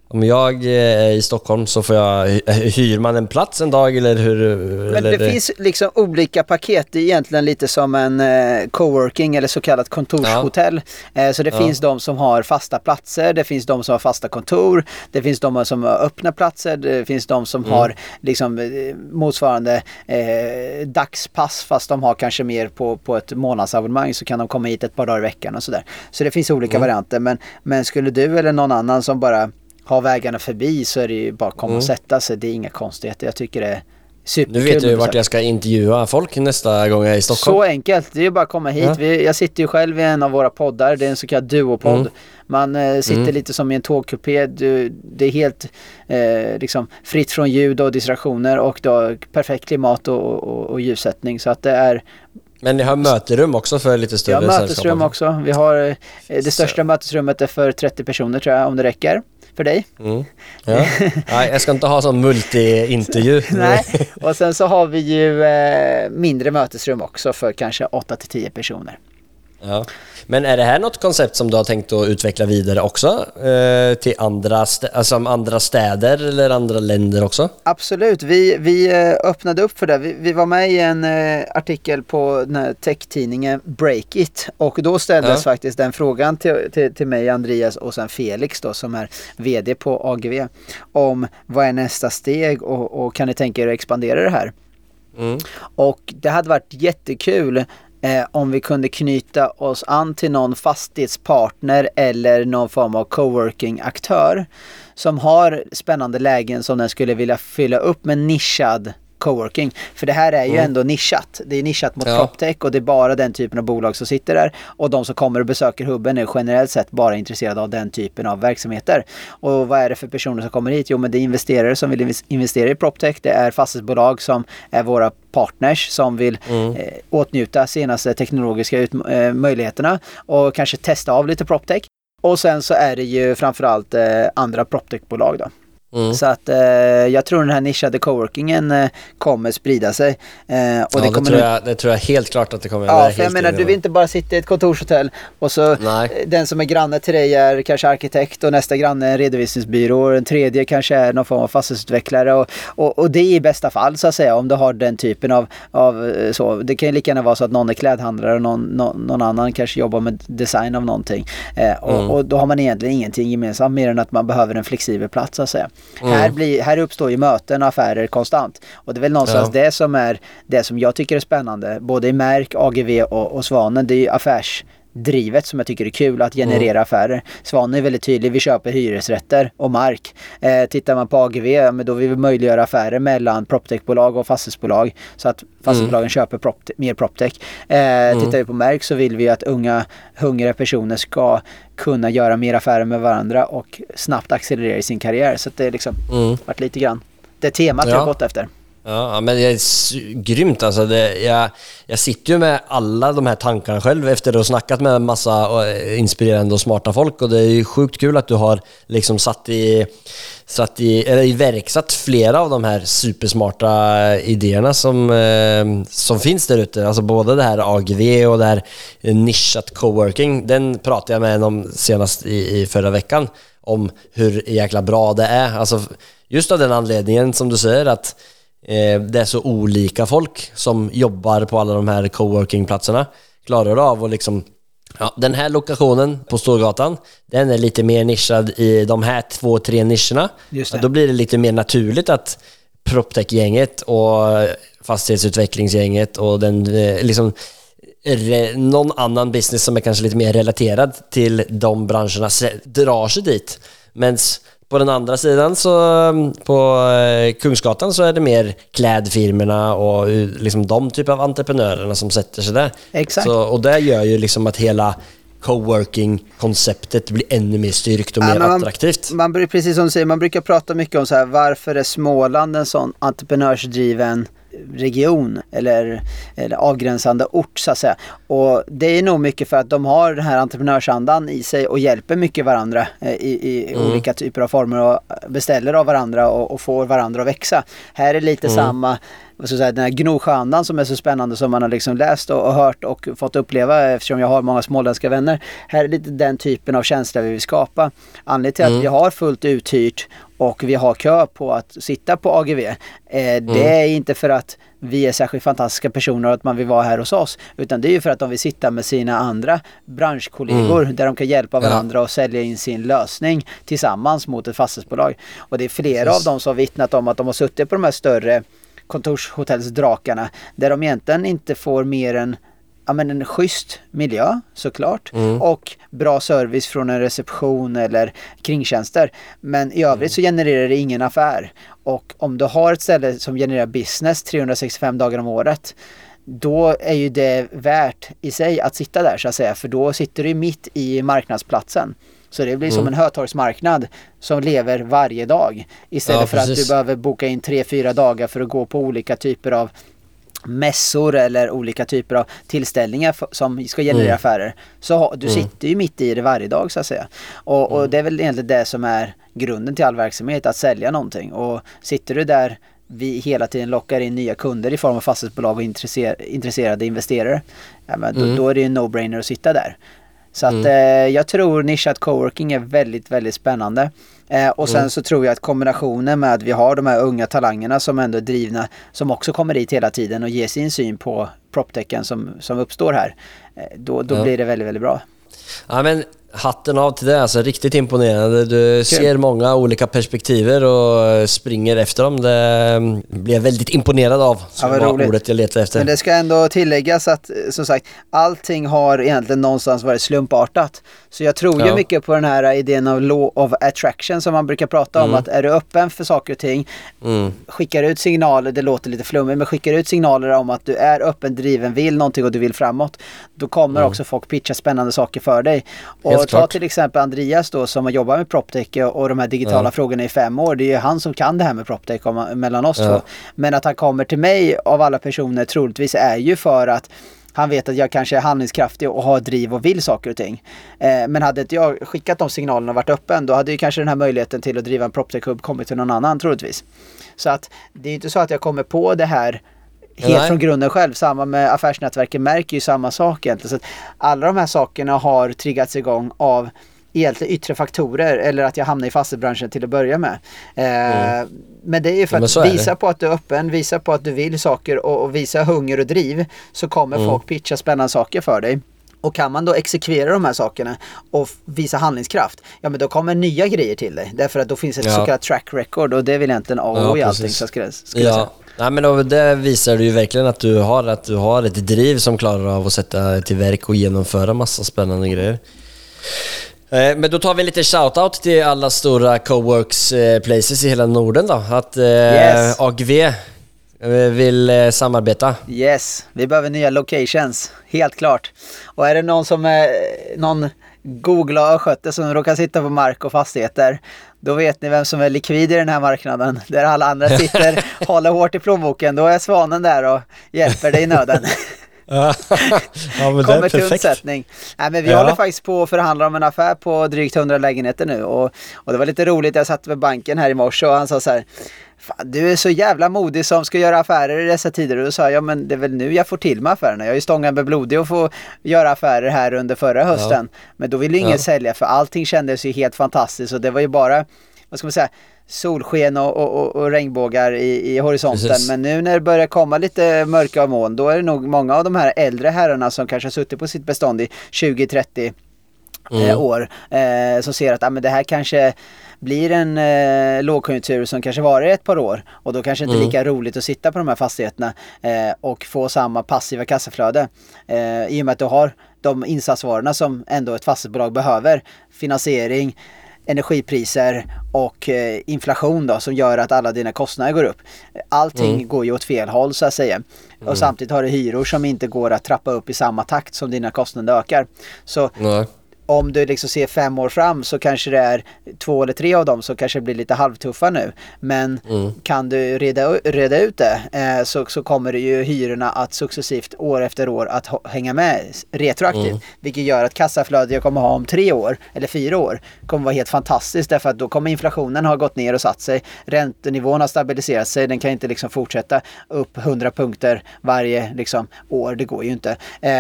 Om jag är i Stockholm så får jag, hyr man en plats en dag eller hur? Men eller det finns liksom olika paket. Det är egentligen lite som en eh, coworking eller så kallat kontorshotell. Eh, så det Ja. finns de som har fasta platser, det finns de som har fasta kontor, det finns de som har öppna platser, det finns de som Mm. har liksom eh, motsvarande eh, dagspass fast de har kanske mer på, på ett månadsabonnemang så kan de komma hit ett par dagar i veckan och sådär. Så det finns olika Mm. varianter men, men skulle du eller någon annan som bara har vägarna förbi så är det ju bara att komma och sätta sig. Det är inga konstigheter. Jag tycker det är Nu superkul. vet jag ju vart jag ska intervjua folk nästa gång jag är i Stockholm. Så enkelt, det är ju bara att komma hit. Ja. Vi, jag sitter ju själv i en av våra poddar, det är en så kallad duopodd. Mm. Man eh, sitter Mm. lite som i en tågkupé, du, det är helt eh, liksom fritt från ljud och distraktioner och du har perfekt klimat och, och, och ljussättning. Så att det är, Men ni har möterum också för lite större har mötesrum sällskap? också. Vi har, eh, det största mötesrummet är för 30 personer tror jag, om det räcker. För dig? Mm. Ja. Nej, jag ska inte ha sån multi-intervju. Nej, och sen så har vi ju eh, mindre mötesrum också för kanske 8 till 10 personer. Ja. Men är det här något koncept som du har tänkt att utveckla vidare också? Eh, till andra, stä- alltså andra städer eller andra länder också? Absolut, vi, vi eh, öppnade upp för det. Vi, vi var med i en eh, artikel på den här tech-tidningen Breakit och då ställdes Ja. faktiskt den frågan till, till, till mig, Andreas och sen Felix då som är VD på AGV om vad är nästa steg och, och kan ni tänka er att expandera det här? Mm. Och det hade varit jättekul eh, om vi kunde knyta oss an till någon fastighetspartner eller någon form av coworking-aktör som har spännande lägen som den skulle vilja fylla upp med nischad coworking. För det här är ju ändå nischat. Det är nischat mot Ja. PropTech och det är bara den typen av bolag som sitter där. Och de som kommer och besöker hubben är generellt sett bara intresserade av den typen av verksamheter. Och vad är det för personer som kommer hit? Jo men det är investerare som vill inves- investera i PropTech. Det är fastighetsbolag som är våra partners som vill eh, åtnjuta senaste teknologiska ut- eh, möjligheterna och kanske testa av lite PropTech. Och sen så är det ju framförallt eh, andra PropTech-bolag då. Mm. Så att eh, jag tror den här nischade coworkingen eh, kommer sprida sig. Eh, och ja, det, kommer tror nu- jag, det tror jag helt klart att det kommer. Ja, för jag menar du vill inte bara sitta i ett kontorshotell och så Nej. den som är granne till dig är kanske arkitekt och nästa granne är en redovisningsbyrå och den tredje kanske är någon form av fastighetsutvecklare och, och, och det är i bästa fall så att säga om du har den typen av, av eh, så. Det kan ju lika gärna vara så att någon är klädhandlare och någon, någon, någon annan kanske jobbar med design av någonting. Eh, och, Mm. och då har man egentligen ingenting gemensamt mer än att man behöver en flexibel plats så att säga. Mm. Här, blir, här uppstår ju möten och affärer konstant. Och det är väl någonstans Ja. det som är det som jag tycker är spännande. Både i Märk, AGV och, och Svanen. Det är ju affärsdrivet som jag tycker är kul att generera Mm. affärer. Svanen är väldigt tydlig, vi köper hyresrätter och mark. Eh, tittar man på AGV, ja, men då vill vi möjliggöra affärer mellan proptechbolag och fastighetsbolag så att fastighetsbolagen Mm. köper prop, mer proptech. Eh, Tittar vi på Märk så vill vi att unga hungriga personer ska kunna göra mer affärer med varandra och snabbt accelerera i sin karriär. Så det är liksom Mm. varit lite grann det temat jag Ja. har gått efter. Ja, men det är grymt alltså. Det, jag, jag sitter ju med alla de här tankarna själv efter att ha snackat med en massa eh, inspirerande och smarta folk och det är ju sjukt kul att du har liksom satt i, satt i, eller iverksatt flera av de här supersmarta eh, idéerna som, eh, som finns där ute. Alltså både det här AGV och det här nischat coworking. Den pratade jag med en om senast i, i förra veckan om hur jäkla bra det är. Alltså just av den anledningen som du säger att det är så olika folk som jobbar på alla de här coworkingplatserna klarar av att liksom Ja, den här lokationen på Storgatan, den är lite mer nischad i de här två, tre nischerna. Det. Då blir det lite mer naturligt att proptech-gänget och fastighetsutvecklingsgänget och den eh, liksom någon annan business som är kanske lite mer relaterad till de branscherna drar sig dit. Men på den andra sidan så på eh, Kungsgatan så är det mer klädfirmerna och eh, liksom de typer av entreprenörerna som sätter sig där. Exakt. Så, och det gör ju liksom att hela coworking-konceptet blir ännu mer styrkt och Ja, mer man- attraktivt. Man, precis som du säger, man brukar prata mycket om så här, varför är Småland en sån entreprenörsdriven region eller, eller avgränsande ort så att säga. Och det är nog mycket för att de har den här entreprenörsandan i sig och hjälper mycket varandra eh, i, i olika typer av former och beställer av varandra och, och får varandra att växa. Här är lite samma vad ska jag säga, den här Gnosjöandan som är så spännande som man har liksom läst och, och hört och fått uppleva eftersom jag har många småländska vänner. Här är lite den typen av känsla vi vill skapa. Anledningen till att vi har fullt uthyrt och vi har kö på att sitta på AGV. Eh, det är inte för att vi är särskilt fantastiska personer och att man vill vara här hos oss. Utan det är ju för att de vill sitta med sina andra branschkollegor där de kan hjälpa varandra och sälja in sin lösning tillsammans mot ett fastighetsbolag. Och det är flera Precis. av dem som har vittnat om att de har suttit på de här större kontorshotellsdrakarna där de egentligen inte får mer än ja, men en schysst miljö såklart och bra service från en reception eller kringtjänster. Men i övrigt så genererar det ingen affär. Och om du har ett ställe som genererar business 365 dagar om året då är ju det värt i sig att sitta där så att säga för då sitter du mitt i marknadsplatsen. Så det blir som en Hötorgsmarknad som lever varje dag. Istället Ja, för att du behöver boka in tre fyra dagar för att gå på olika typer av mässor eller olika typer av tillställningar som ska generera Mm. affärer. Så du sitter ju mitt i det varje dag så att säga. Och, Mm. och det är väl egentligen det som är grunden till all verksamhet, att sälja någonting. Och sitter du där vi hela tiden lockar in nya kunder i form av fastighetsbolag och intresser- intresserade investerare. Ja, men då, Mm. då är det ju en no-brainer att sitta där. Så att eh, jag tror nischat coworking är väldigt, väldigt spännande. Eh, och sen så tror jag att kombinationen med att vi har de här unga talangerna som ändå är drivna, som också kommer dit hela tiden och ger sin syn på proptechen som, som uppstår här. Eh, då då Ja. blir det väldigt, väldigt bra. Ja, men hatten av till det, alltså riktigt imponerande. Du ser många olika perspektiver och springer efter dem. Det mm, blir jag väldigt imponerad av. Som vad var roligt. ordet jag letade efter. Men det ska ändå tilläggas att eh, som sagt allting har egentligen någonstans varit slumpartat. Så jag tror ju Ja. mycket på den här idén av law of attraction som man brukar prata om. Att är du öppen för saker och ting, Mm. skickar ut signaler, det låter lite flummigt, men skickar ut signaler om att du är öppen, driven, vill någonting och du vill framåt. Då kommer också folk pitcha spännande saker för dig. Och Mm. Helt ta klart. till exempel Andreas då som har jobbat med PropTech och de här digitala frågorna i fem år. Det är ju han som kan det här med PropTech mellan oss två. Men att han kommer till mig av alla personer troligtvis är ju för att han vet att jag kanske är handlingskraftig och har driv och vill saker och ting. Eh, men hade inte jag skickat de signalerna och varit öppen då hade ju kanske den här möjligheten till att driva en PropTech-hub kommit till någon annan troligtvis. Så att det är inte så att jag kommer på det här helt Nej. från grunden själv. Samma med affärsnätverken märker ju samma sak egentligen. Så att alla de här sakerna har triggats igång av egentligen yttre faktorer eller att jag hamnar i fastighetsbranschen till att börja med. Eh, Men det är ju för Mm. Ja, att är visa på att du är öppen, visa på att du vill saker och, och visa hunger och driv så kommer Mm. folk pitcha spännande saker för dig. Och kan man då exekvera de här sakerna och visa handlingskraft, ja men då kommer nya grejer till dig. Därför att då finns ett Ja. så kallat track record och det är väl egentligen A och Ja, i allting så skulle, skulle säga. Ja, Nej, men det visar du ju verkligen att du har, att du har ett driv som klarar av att sätta till verk och genomföra massa spännande grejer. Eh, Men då tar vi lite shoutout till alla stora coworks eh, places i hela Norden då. Att eh, Yes. AGV vill samarbeta. Yes, vi behöver nya locations, helt klart. Och är det någon som är någon googla östgöte som råkar sitta på mark och fastigheter, då vet ni vem som är likvid i den här marknaden. Där alla andra sitter, håller hårt i plånboken. Då är svanen där och hjälper dig i nöden. Ja, men Kommer till undsättning. Nej, men vi Ja. håller faktiskt på att förhandla om en affär på drygt 100 lägenheter nu. Och, och det var lite roligt, jag satt med banken här i morse och han sa så här Fan, du är så jävla modig som ska göra affärer i dessa tider. Och då sa jag, ja men det är väl nu jag får till med affärerna. Jag har ju stångat med blodig och få göra affärer här under förra hösten. Men då ville ju ingen Ja. sälja för allting kändes ju helt fantastiskt och det var ju bara vad ska man säga, solsken och, och, och regnbågar i, i horisonten. Precis. Men nu när det börjar komma lite mörka moln då är det nog många av de här äldre herrarna som kanske har suttit på sitt bestånd i 20-30 eh, år eh, som ser att ah, men det här kanske blir en eh, lågkonjunktur som kanske varar ett par år och då kanske inte lika roligt att sitta på de här fastigheterna eh, och få samma passiva kassaflöde. Eh, I och med att du har de insatsvarorna som ändå ett fastighetsbolag behöver. Finansiering, energipriser och eh, inflation då som gör att alla dina kostnader går upp. Allting går ju åt fel håll så att säga. Och samtidigt har du hyror som inte går att trappa upp i samma takt som dina kostnader ökar. Så Nej. Om du liksom ser fem år fram så kanske det är två eller tre av dem som kanske blir lite halvtuffa nu. Men kan du reda, reda ut det eh, så, så kommer det ju hyrorna att successivt år efter år att hänga med retroaktivt. Vilket gör att kassaflödet jag kommer ha om tre år eller fyra år kommer vara helt fantastiskt därför att då kommer inflationen ha gått ner och satt sig. Räntenivån har stabiliserat sig. Den kan inte liksom fortsätta upp 100 punkter varje liksom, år. Det går ju inte. Eh,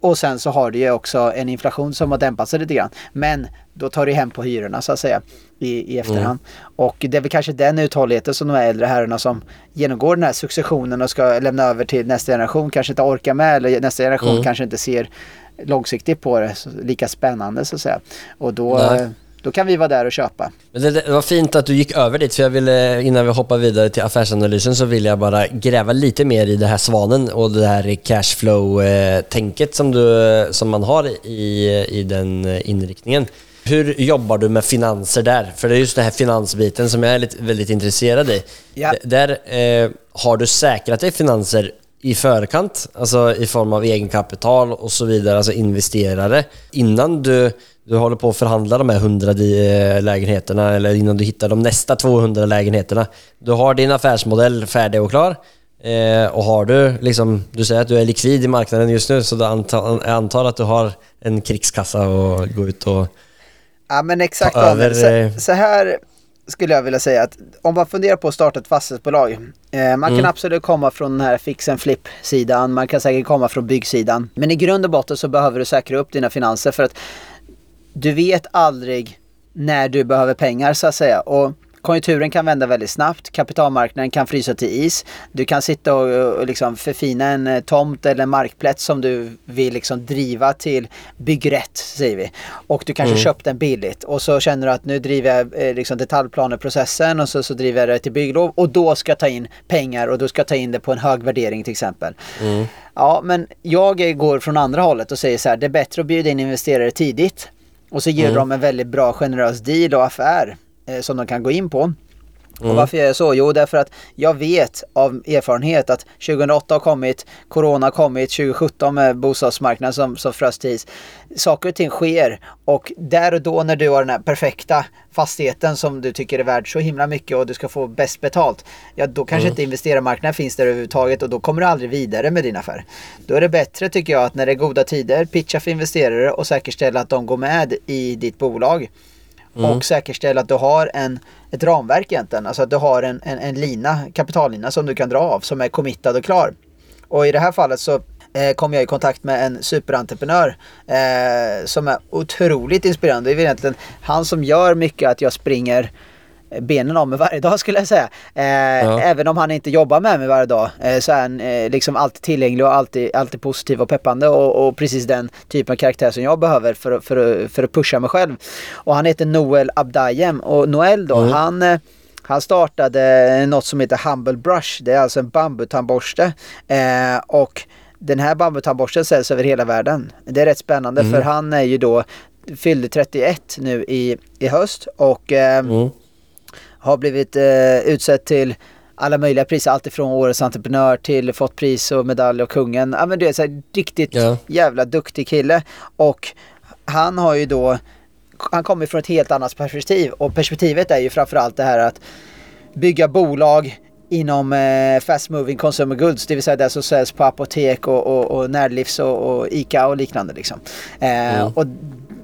och sen så har du ju också en inflation som har dämpat sig lite grann. Men då tar det hem på hyrorna så att säga i, i efterhand. Och det är väl kanske den uthålligheten som de här äldre herrarna som genomgår den här successionen och ska lämna över till nästa generation kanske inte orkar med eller nästa generation kanske inte ser långsiktigt på det lika spännande så att säga. Och då, Nej. Då kan vi vara där och köpa. Men det, det var fint att du gick över dit, för jag ville, innan vi hoppar vidare till affärsanalysen så vill jag bara gräva lite mer i det här svanen och det här cashflow-tänket som, du, som man har i, i den inriktningen. Hur jobbar du med finanser där? För det är just den här finansbiten som jag är lite, väldigt intresserad i. Ja. Där eh, har du säkrat dig finanser i förkant, alltså i form av egenkapital och så vidare, alltså investerare, innan du, du håller på att förhandla de här 100 di- eh, lägenheterna eller innan du hittar de nästa 200 lägenheterna. Du har din affärsmodell färdig och klar. Eh, och har du liksom, du säger att du är likvid i marknaden just nu, så du antar, jag antar att du har en krigskassa och gå ut och... Ja men exakt Ta över, eh, så, så här skulle jag vilja säga att om man funderar på att starta ett fastighetsbolag. Eh, man Mm. kan absolut komma från den här fix and flip sidan. Man kan säkert komma från byggsidan. Men i grund och botten så behöver du säkra upp dina finanser för att du vet aldrig när du behöver pengar så att säga. Och konjunkturen kan vända väldigt snabbt. Kapitalmarknaden kan frysa till is. Du kan sitta och, och liksom förfina en eh, tomt eller en markplätt som du vill liksom driva till byggrätt säger vi. Och du kanske köpt den billigt och så känner du att nu driver jag eh, liksom detaljplaneprocessen och så, så driver jag det till bygglov och då ska jag ta in pengar och då ska jag ta in det på en hög värdering till exempel. Ja, men jag går från andra hållet och säger så här, det är bättre att bjuda in investerare tidigt och så ger de en väldigt bra generös deal och affär som de kan gå in på. Och varför gör jag så? Jo, därför att jag vet av erfarenhet att 2008 har kommit, Corona har kommit, 2017 med bostadsmarknaden som, som frös till is. Saker och ting sker och där och då när du har den här perfekta fastigheten som du tycker är värd så himla mycket och du ska få bäst betalt. Ja, då kanske inte investerarmarknaden finns där överhuvudtaget och då kommer du aldrig vidare med din affär. Då är det bättre tycker jag att när det är goda tider pitcha för investerare och säkerställa att de går med i ditt bolag Mm. och säkerställa att du har en, ett ramverk egentligen. Alltså att du har en, en, en lina, kapitallina som du kan dra av som är committad och klar. Och i det här fallet så eh, kom jag i kontakt med en superentreprenör eh, som är otroligt inspirerande. Det är egentligen han som gör mycket att jag springer benen av mig varje dag skulle jag säga. Eh, Även om han inte jobbar med mig varje dag eh, så är han eh, liksom alltid tillgänglig och alltid, alltid positiv och peppande och, och precis den typen av karaktär som jag behöver för, att- för, för att pusha mig själv. Och han heter Noel Abdayem och Noel då, han eh, han startade något som heter Humble Brush. Det är alltså en bambutandborste. Eh, och den här bambutandborsten säljs över hela världen. Det är rätt spännande för han är ju då fyllde 31 nu i, i höst och eh, har blivit eh, utsedd till alla möjliga priser, alltifrån årets entreprenör till fått pris och medalj och kungen. Ja men det är så här, riktigt Ja. jävla duktig kille. Och han har ju då, han kommer från ett helt annat perspektiv och perspektivet är ju framförallt det här att bygga bolag inom eh, fast moving consumer goods, det vill säga det som säljs på apotek och, och, och närlivs och, och ICA och liknande. Liksom. Eh, Och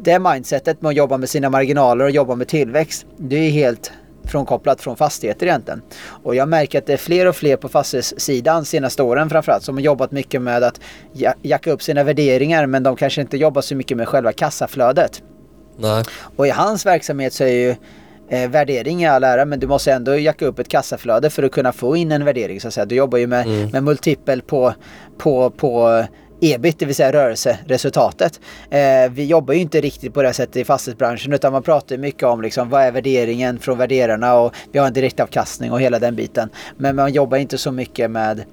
det mindsetet med att jobba med sina marginaler och jobba med tillväxt, det är helt frånkopplat från fastigheter egentligen. Och jag märker att det är fler och fler på fastighetssidan senaste åren framförallt som har jobbat mycket med att ja- jacka upp sina värderingar men de kanske inte jobbar så mycket med själva kassaflödet. Nej. Och i hans verksamhet så är ju Eh, värdering är all ära men du måste ändå jacka upp ett kassaflöde för att kunna få in en värdering så att säga. Du jobbar ju med, Mm. med multipel på, på, på ebit, det vill säga rörelseresultatet. Eh, vi jobbar ju inte riktigt på det sättet i fastighetsbranschen utan man pratar mycket om liksom, vad är värderingen från värderarna och vi har en direktavkastning och hela den biten. Men man jobbar inte så mycket med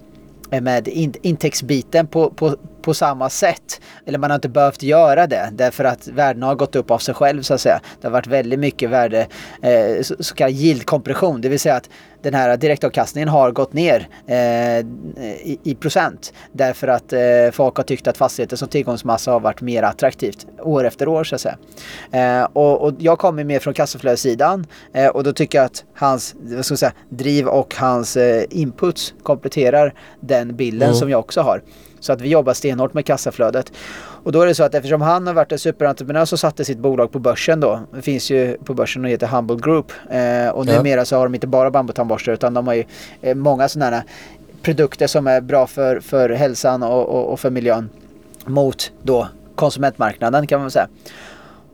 med in, intäktsbiten på, på, på samma sätt. Eller man har inte behövt göra det därför att värdena har gått upp av sig själv så att säga. Det har varit väldigt mycket värde, eh, så, så kallad yield-kompression. Det vill säga att den här direktavkastningen har gått ner eh, i, i procent. Därför att eh, folk har tyckt att fastigheter som tillgångsmassa har varit mer attraktivt år efter år så att säga. Eh, och, och jag kommer mer från kassaflödessidan eh, och då tycker jag att hans vad ska jag säga, driv och hans eh, inputs kompletterar den bilden Mm. som jag också har. Så att vi jobbar stenhårt med kassaflödet. Och då är det så att eftersom han har varit en superentreprenör så satte sitt bolag på börsen då. Det finns ju på börsen och heter Humble Group. Eh, och Ja. numera så har de inte bara bambutandborstar utan de har ju eh, många sådana här produkter som är bra för, för hälsan och, och, och för miljön mot då konsumentmarknaden kan man säga.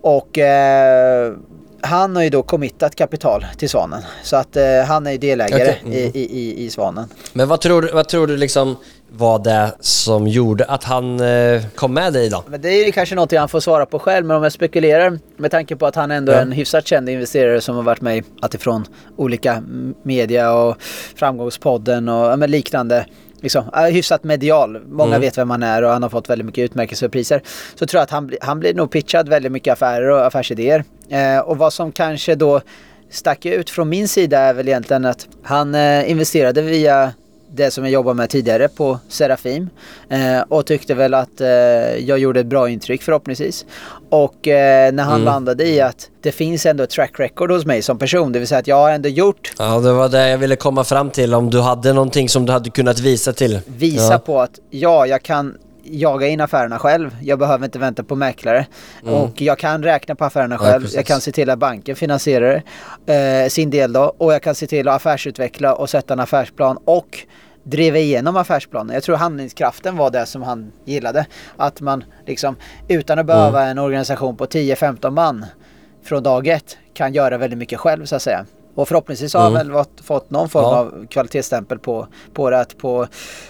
Och eh, han har ju då committat kapital till Svanen. Så att eh, han är ju delägare Okej, mm. i, i, i, Svanen. Men vad tror, vad tror du liksom var det som gjorde att han eh, kom med dig då? Men det är kanske något han får svara på själv. Men om jag spekulerar med tanke på att han ändå är en hyfsat känd investerare som har varit med alltifrån olika media och Framgångspodden och liknande. Liksom, hyfsat medial. Många Mm. vet vem han är och han har fått väldigt mycket utmärkelser och priser. Så tror jag att han, han blir nog pitchad väldigt mycket affärer och affärsidéer. Eh, och vad som kanske då stack ut från min sida är väl egentligen att han eh, investerade via det som jag jobbade med tidigare på Serafim eh, och tyckte väl att eh, jag gjorde ett bra intryck förhoppningsvis. Och eh, när han Mm. landade i att det finns ändå ett track record hos mig som person, det vill säga att jag har ändå gjort Ja, det var det jag ville komma fram till. Om du hade någonting som du hade kunnat visa till. visa Ja. på att ja, jag kan jaga in affärerna själv. Jag behöver inte vänta på mäklare. Och jag kan räkna på affärerna Mm. Ja, själv. precis. jag kan se till att banken finansierar eh, sin del då. Och jag kan se till att affärsutveckla och sätta en affärsplan och driva igenom affärsplanen. Jag tror handlingskraften var det som han gillade. Att man liksom utan att behöva Mm. en organisation på 10-15 man från dag ett kan göra väldigt mycket själv så att säga. Och förhoppningsvis har han Mm. väl fått- någon form Ja. av kvalitetsstämpel på, på det. Att på,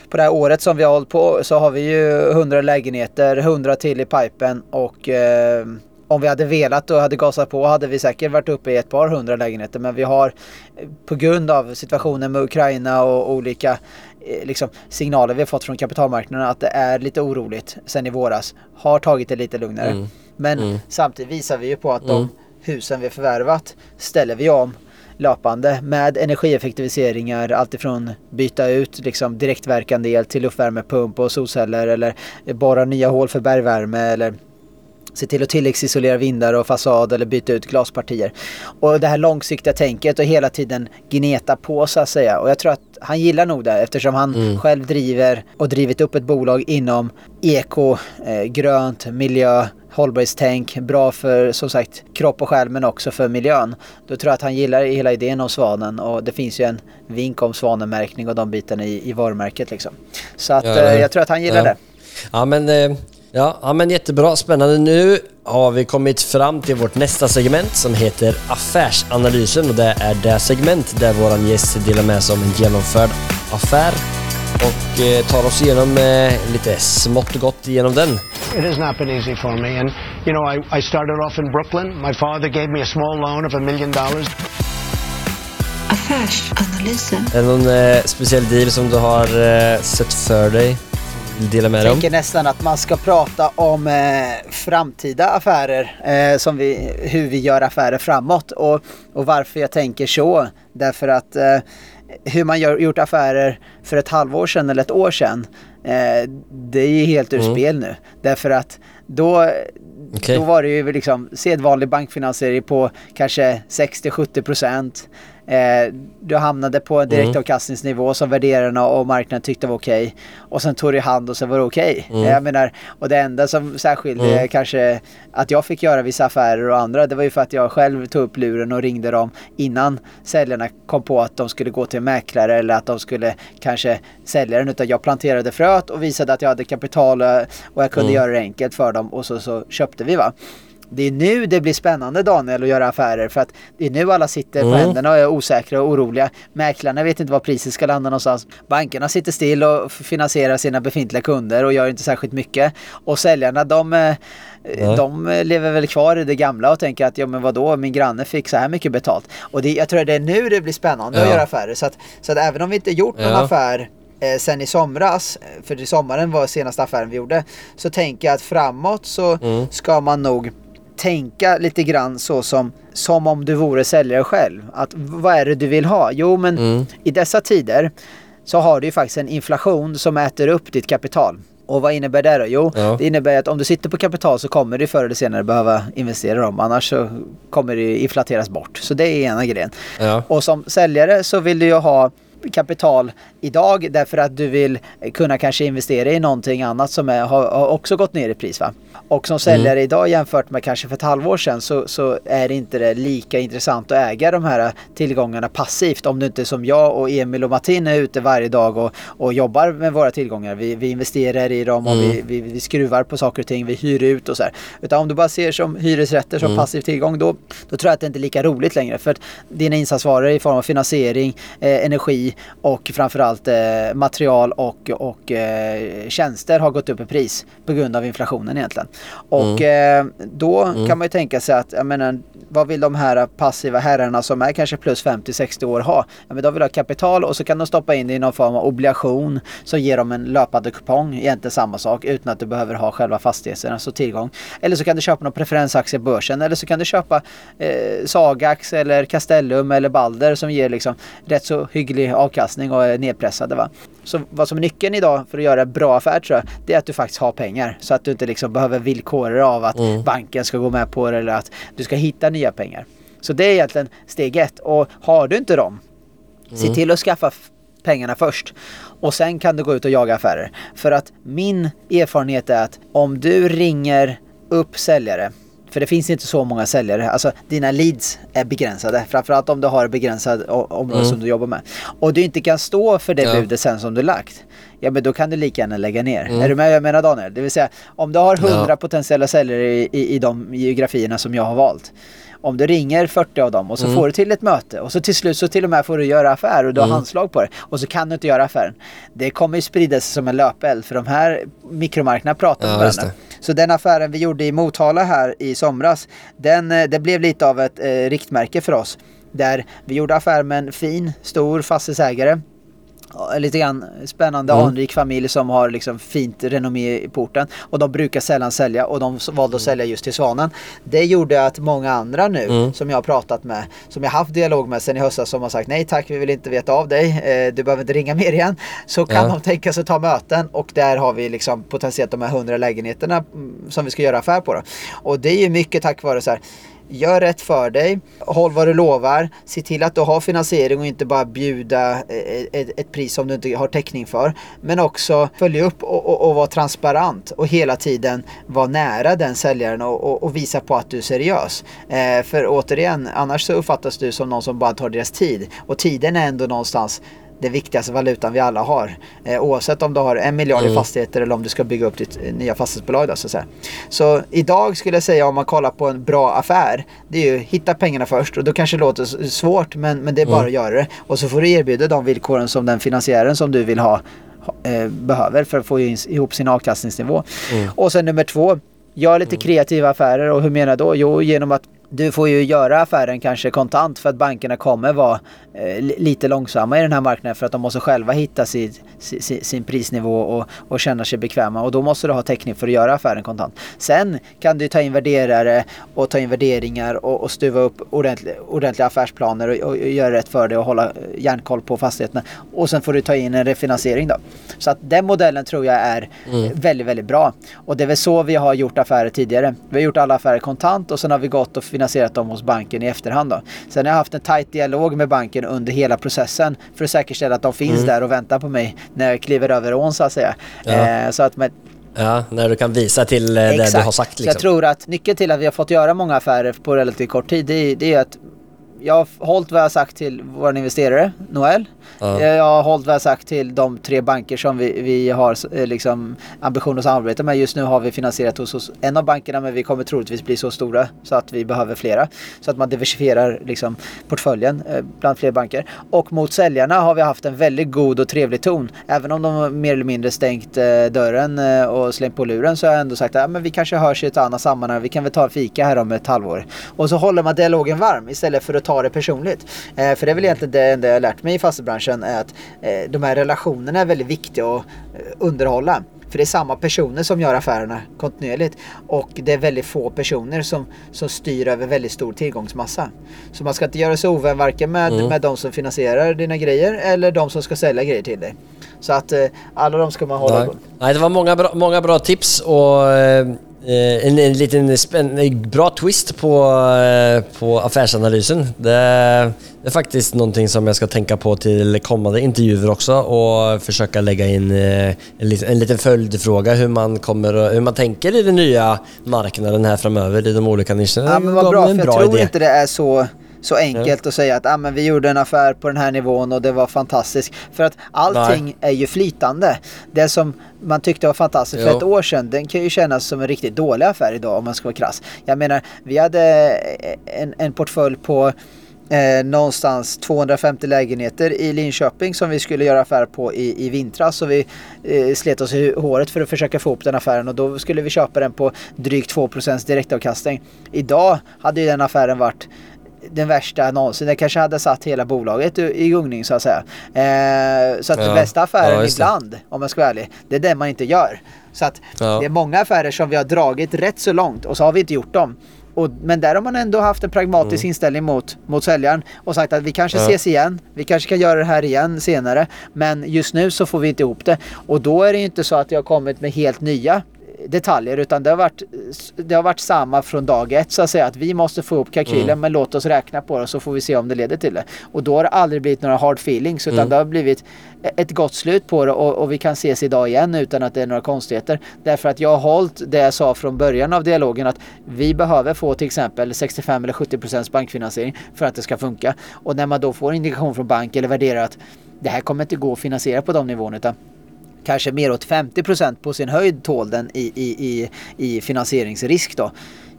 på det här året som vi har hållit på så har vi ju 100 lägenheter, 100 till i pipen och eh, om vi hade velat och hade gasat på hade vi säkert varit uppe i ett par hundra lägenheter. Men vi har eh, på grund av situationen med Ukraina och olika eh, liksom, signaler vi har fått från kapitalmarknaden att det är lite oroligt sen i våras. Har tagit det lite lugnare. Mm. Men Mm. samtidigt visar vi ju på att Mm. de husen vi förvärvat ställer vi om löpande med energieffektiviseringar alltifrån byta ut liksom direktverkande el till luftvärmepump och solceller eller borra nya hål för bergvärme eller se till att tilläggsisolera vindar och fasad eller byta ut glaspartier. Och det här långsiktiga tänket och hela tiden gneta på så att säga. Och jag tror att han gillar nog det eftersom han Mm. själv driver och drivit upp ett bolag inom eko, eh, grönt, miljö, hållbarhetstänk, bra för som sagt kropp och själ men också för miljön. Då tror jag att han gillar hela idén om Svanen och det finns ju en vink om svanenmärkning och de bitarna i, i varumärket liksom. Så att Ja, eh, jag tror att han gillar Ja. det. Ja men, eh, ja, ja men jättebra, spännande. Nu har vi kommit fram till vårt nästa segment som heter Affärsanalysen och det är det segment där våran gäst delar med sig om en genomförd affär och eh, tar oss igenom eh, lite smått och gott genom den. It has not been easy for me. And, you know, I, I started off in Brooklyn. My father gave me a small loan of a million dollars. Affärsanalysen. Är det någon eh, speciell deal som du har eh, sett för dig? Dela med dig Jag om? tänker nästan att man ska prata om eh, framtida affärer, eh, som vi, hur vi gör affärer framåt och, och varför jag tänker så. Därför att eh, hur man gör, gjort affärer för ett halvår sedan eller ett år sedan, eh, det är ju helt ur Mm. spel nu. Därför att då, Okej. då var det ju liksom sedvanlig bankfinansiering på kanske 60-70 procent. Eh, du hamnade på en direktavkastningsnivå som värderarna och marknaden tyckte var okej. Och sen tog det i hand och så var det okej. Mm. Jag menar, och det enda som särskilde Mm. kanske att jag fick göra vissa affärer och andra, det var ju för att jag själv tog upp luren och ringde dem innan säljarna kom på att de skulle gå till en mäklare eller att de skulle kanske sälja den. Utan jag planterade fröet och visade att jag hade kapital och och jag kunde Mm. göra det enkelt för dem och så, så köpte vi va. Det är nu det blir spännande Daniel att göra affärer för att det är nu alla sitter på Mm. händerna och är osäkra och oroliga. Mäklarna vet inte var priset ska landa någonstans. Bankerna sitter still och finansierar sina befintliga kunder och gör inte särskilt mycket. Och säljarna de, eh, de lever väl kvar i det gamla och tänker att ja men vadå, min granne fick så här mycket betalt. Och det, jag tror att det är nu det blir spännande att Ja. göra affärer. Så att, så att även om vi inte gjort någon Ja. affär eh, sen i somras, för i sommaren var senaste affären vi gjorde, så tänker jag att framåt så Mm. ska man nog tänka lite grann så som, som om du vore säljare själv. Att vad är det du vill ha? Jo men Mm. i dessa tider så har du ju faktiskt en inflation som äter upp ditt kapital. Och vad innebär det då? Jo, Ja. det innebär att om du sitter på kapital så kommer du förr eller senare behöva investera dem. Annars så kommer det inflateras bort. Så det är ena grejen. Ja. Och som säljare så vill du ju ha kapital idag därför att du vill kunna kanske investera i någonting annat som är, har, har också gått ner i pris. Va? Och som säljare idag jämfört med kanske för ett halvår sedan så, så är det inte det lika intressant att äga de här tillgångarna passivt om du inte som jag och Emil och Martin är ute varje dag och, och jobbar med våra tillgångar. Vi, vi investerar i dem och vi, vi, vi skruvar på saker och ting, vi hyr ut och så här. Utan om du bara ser som hyresrätter som passiv tillgång då, då tror jag att det inte är lika roligt längre. För att dina insatsvaror i form av finansiering, eh, energi och framförallt eh, material och, och eh, tjänster har gått upp i pris på grund av inflationen egentligen. Och eh, då kan man ju tänka sig att, jag menar, vad vill de här passiva herrarna som är kanske plus 50-60 år ha? Ja, men de vill ha kapital och så kan de stoppa in det i någon form av obligation som ger dem en löpande kupong, egentligen samma sak, utan att du behöver ha själva fastigheten, alltså tillgång. Eller så kan du köpa någon preferensaktie i börsen eller så kan du köpa eh, Sagax eller Castellum eller Balder som ger liksom rätt så hygglig avkastning och är nedpressade. Va? Så vad som är nyckeln idag för att göra bra affär tror jag, det är att du faktiskt har pengar. Så att du inte liksom behöver villkora av att banken ska gå med på det eller att du ska hitta nya pengar. Så det är egentligen steg ett. Och har du inte dem, se till att skaffa pengarna först. Och sen kan du gå ut och jaga affärer. För att min erfarenhet är att om du ringer upp säljare för det finns inte så många säljare. Alltså dina leads är begränsade. Framförallt om du har o- område som du jobbar med. Och du inte kan stå för det Ja. budet sen som du lagt. Ja men då kan du lika gärna lägga ner. Är du med jag menar Daniel? Det vill säga om du har 100 Ja. potentiella säljare i, i, i de geografierna som jag har valt. Om du ringer 40 av dem och så får du till ett möte och så till slut så till och med får du göra affär och du har handslag på det och så kan du inte göra affären. Det kommer ju sprida sig som en löpeld för de här mikromarknaderna pratar med Ja, just varandra. Så den affären vi gjorde i Motala här i somras, den, eh, det blev lite av ett eh, riktmärke för oss. Där vi gjorde affär med en fin, stor fastighetsägare. Lite grann spännande Mm. anrik familj som har liksom fint renommé i porten. Och de brukar sällan sälja och de valde att sälja just till Svanen. Det gjorde att många andra nu Mm. som jag har pratat med, som jag haft dialog med sen i höstas som har sagt nej tack vi vill inte veta av dig, eh, du behöver inte ringa mer igen. Så kan Ja. de tänka sig att ta möten och där har vi liksom potentiellt de här 100 lägenheterna mm, som vi ska göra affär på. Då. Och det är ju mycket tack vare så här Gör rätt för dig, håll vad du lovar, se till att du har finansiering och inte bara bjuda eh, eh, ett, ett pris som du inte har täckning för. Men också följ upp och, och, och vara transparent och hela tiden vara nära den säljaren och, och, och visa på att du är seriös. Eh, för återigen, annars så uppfattas du som någon som bara tar deras tid. Och tiden är ändå någonstans det viktigaste valutan vi alla har. Eh, oavsett om du har en miljard i fastigheter eller om du ska bygga upp ditt eh, nya fastighetsbolag. Då, så, att säga. så idag skulle jag säga om man kollar på en bra affär. Det är ju hitta pengarna först och då kanske det låter svårt men, men det är bara att göra det. Och så får du erbjuda de villkoren som den finansiären som du vill ha eh, behöver för att få ihop sin avkastningsnivå. Och sen nummer två, gör lite kreativa affärer och hur menar jag då? Jo, genom att du får ju göra affären kanske kontant för att bankerna kommer vara eh, li- lite långsamma i den här marknaden för att de måste själva hitta sin, sin, sin prisnivå och, och känna sig bekväma och då måste du ha täckning för att göra affären kontant. Sen kan du ta in värderare och ta in värderingar och, och stuva upp ordentliga, ordentliga affärsplaner och, och, göra rätt för dig och hålla eh, järnkoll på fastigheterna. Och sen får du ta in en refinansiering då. Så att den modellen tror jag är eh, väldigt, väldigt bra. Och det är väl så vi har gjort affärer tidigare. Vi har gjort alla affärer kontant och sen har vi gått och finansierat dem hos banken i efterhand. Då. Sen har jag haft en tajt dialog med banken under hela processen för att säkerställa att de finns där och väntar på mig när jag kliver över ån så att säga. Ja. Eh, så att med, Ja, när du kan visa till eh, det du har sagt Så jag liksom. tror att nyckeln till att vi har fått göra många affärer på relativt kort tid det är, det är att jag har hållit vad jag har sagt till våra investerare, Noel. Eh, Jag har hållit vad jag har sagt till de tre banker som vi, vi har eh, liksom, ambition att samarbeta med. Just nu har vi finansierat hos, hos en av bankerna men vi kommer troligtvis bli så stora så att vi behöver flera. Så att man diversifierar liksom, portföljen eh, bland fler banker. Och mot säljarna har vi haft en väldigt god och trevlig ton. Även om de mer eller mindre stängt eh, dörren eh, och slängt på luren så har jag ändå sagt att men vi kanske hörs i ett annat sammanhang. Vi kan väl ta en fika här om ett halvår. Och så håller man dialogen varm istället för att ta det personligt. Eh, för det är väl egentligen det enda jag har lärt mig i fastighetsbranschen är att eh, de här relationerna är väldigt viktiga att eh, underhålla. För det är samma personer som gör affärerna kontinuerligt. Och det är väldigt få personer som, som styr över väldigt stor tillgångsmassa. Så man ska inte göra sig ovän varken med, med de som finansierar dina grejer eller de som ska sälja grejer till dig. Så att eh, alla de ska man hålla Nej. på. Nej, det var många bra, många bra tips och eh, en, en liten spänn, bra twist på, eh, på affärsanalysen. Det, det är faktiskt någonting som jag ska tänka på till kommande intervjuer också och försöka lägga in eh, en, en liten följdfråga hur man, kommer, hur man tänker i den nya marknaden här framöver i de olika nischerna. Ja men vad bra, för jag tror idé. inte det är så, så enkelt att säga att ah, men vi gjorde en affär på den här nivån och det var fantastiskt. För att allting är ju flytande. Det som man tyckte var fantastiskt för Jo. ett år sedan, den kan ju kännas som en riktigt dålig affär idag om man ska vara krass. Jag menar, vi hade en, en portfölj på Eh, någonstans 250 lägenheter i Linköping som vi skulle göra affär på i, i vintras. Så vi eh, slet oss i håret för att försöka få upp den affären och då skulle vi köpa den på drygt 2% direktavkastning. Idag hade ju den affären varit den värsta någonsin. Den kanske hade satt hela bolaget i gungning så att säga. Eh, så att Ja. den bästa affären Ja, det. ibland, om jag ska vara ärlig, det är den man inte gör. Så att Ja. det är många affärer som vi har dragit rätt så långt och så har vi inte gjort dem. Och, men där har man ändå haft en pragmatisk inställning mot, mot säljaren och sagt att vi kanske Mm. Ja. ses igen, vi kanske kan göra det här igen senare. Men just nu så får vi inte ihop det. Och då är det ju inte så att jag har kommit med helt nya detaljer utan det har, varit, det har varit samma från dag ett så att säga. Att vi måste få ihop kalkylen Mm. men låt oss räkna på det så får vi se om det leder till det. Och då har det aldrig blivit några hard feelings utan Mm. det har blivit ett gott slut på det och, och vi kan ses idag igen utan att det är några konstigheter. Därför att jag har hållit det jag sa från början av dialogen att vi behöver få till exempel 65 eller 70 procents bankfinansiering för att det ska funka. Och när man då får indikation från bank eller värderar att det här kommer inte gå att finansiera på de nivåerna utan kanske mer åt 50% på sin höjd tål den i, i, i, i finansieringsrisk då.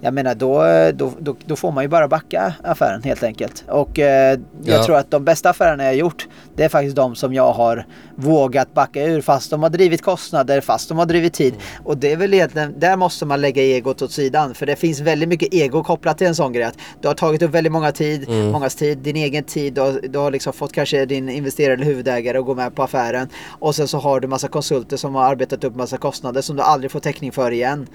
Jag menar då, då, då, då får man ju bara backa affären helt enkelt. Och eh, jag Ja. tror att de bästa affärerna jag gjort det är faktiskt de som jag har vågat backa ur fast de har drivit kostnader, fast de har drivit tid. Och det är väl egentligen, där måste man lägga egot åt sidan. För det finns väldigt mycket ego kopplat till en sån grej. Att du har tagit upp väldigt många tid, mångas tid, din egen tid. Du har, du har liksom fått kanske din investerare eller huvudägare att gå med på affären. Och sen så har du massa konsulter som har arbetat upp massa kostnader som du aldrig får täckning för igen.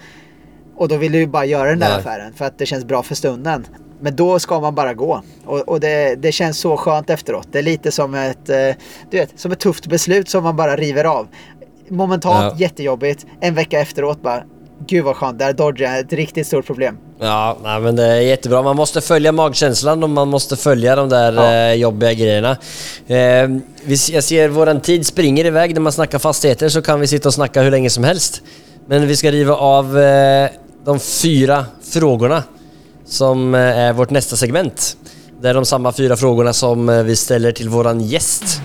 Och då vill du ju bara göra den där Nej. affären för att det känns bra för stunden. Men då ska man bara gå. Och, och det, det känns så skönt efteråt. Det är lite som ett, eh, du vet, som ett tufft beslut som man bara river av. Momentalt Ja. jättejobbigt. En vecka efteråt bara, gud vad skönt, där dodgar jag ett riktigt stort problem. Ja, nej, men det är jättebra. Man måste följa magkänslan och man måste följa de där Ja. eh, jobbiga grejerna. Eh, vi, jag ser våran tid springer iväg. När man snackar fastigheter så kan vi sitta och snacka hur länge som helst. Men vi ska riva av eh, de fyra frågorna som eh, är vårt nästa segment. Det är de samma fyra frågorna som eh, vi ställer till våran gäst.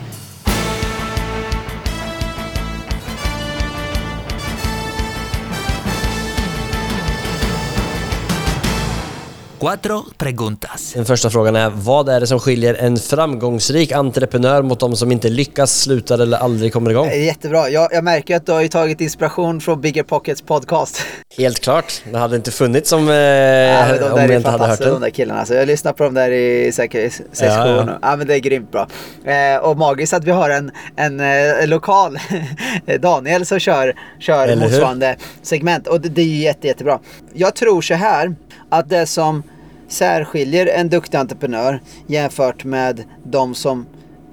Cuatro preguntas. Den första frågan är, vad är det som skiljer en framgångsrik entreprenör mot de som inte lyckas, slutar eller aldrig kommer igång? Är jättebra. Jag, jag märker att du har ju tagit inspiration från Bigger Pockets podcast. Helt klart. Det hade inte funnits som, eh, Ja, de om där jag är inte hade hört fantastiska de den. där killarna. Alltså, jag lyssnar på dem där i säkert sex Ja, ja. Ja men det är grymt bra. Eh, och magiskt att vi har en, en eh, lokal Daniel som kör, kör Eller hur? motsvarande segment. Och det, det är ju jätte, jättebra. Jag tror så här att det som särskiljer en duktig entreprenör jämfört med de som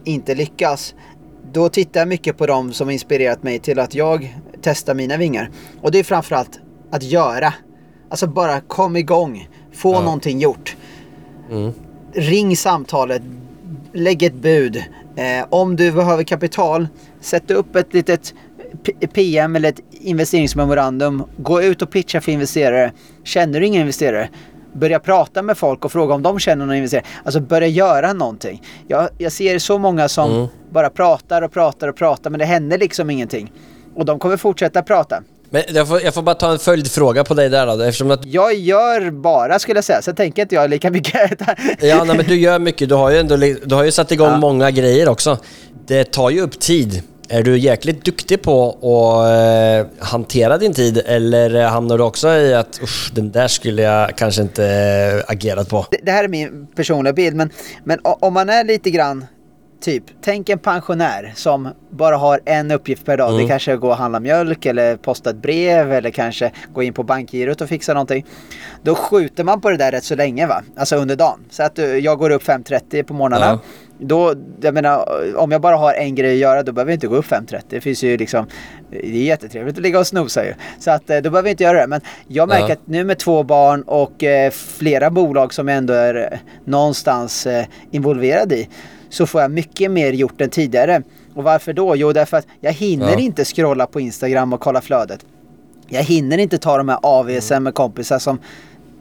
inte lyckas. Då tittar jag mycket på dem som inspirerat mig till att jag testar mina vingar. Och det är framförallt att göra. Alltså bara kom igång. Få Ja. någonting gjort. Mm. Ring samtalet. Lägg ett bud. Eh, om du behöver kapital, sätt upp ett litet PM eller ett investeringsmemorandum. Gå ut och pitcha för investerare. Känner du inga investerare? börja prata med folk och fråga om de känner någon investering. Alltså börja göra någonting. Jag, jag ser så många som Mm. bara pratar och pratar och pratar men det händer liksom ingenting. Och de kommer fortsätta prata. Men jag får, jag får bara ta en följdfråga på dig där då, eftersom att Jag gör bara skulle jag säga, så tänker inte jag lika mycket. Ja, nej, men du gör mycket. Du har ju ändå du har ju satt igång Ja. många grejer också. Det tar ju upp tid. Är du jäkligt duktig på att eh, hantera din tid eller hamnar du också i att usch, den där skulle jag kanske inte eh, agerat på? det, det här är min personliga bild, men, men om man är lite grann Typ, tänk en pensionär som bara har en uppgift per dag. Det kanske är att gå och handla mjölk eller posta ett brev eller kanske gå in på bankgirot och fixa någonting. Då skjuter man på det där rätt så länge va? Alltså under dagen. Så att eh, jag går upp 5.30 på morgnarna. Ja. Då, jag menar, om jag bara har en grej att göra då behöver jag inte gå upp 5.30. Det finns ju liksom, det är jättetrevligt att ligga och snosa ju. Så att eh, då behöver jag inte göra det. Men jag märker Ja. att nu med två barn och eh, flera bolag som jag ändå är eh, någonstans eh, involverad i så får jag mycket mer gjort än tidigare. Och varför då? Jo, därför att jag hinner Ja. inte scrolla på Instagram och kolla flödet. Jag hinner inte ta de här AVSen med kompisar som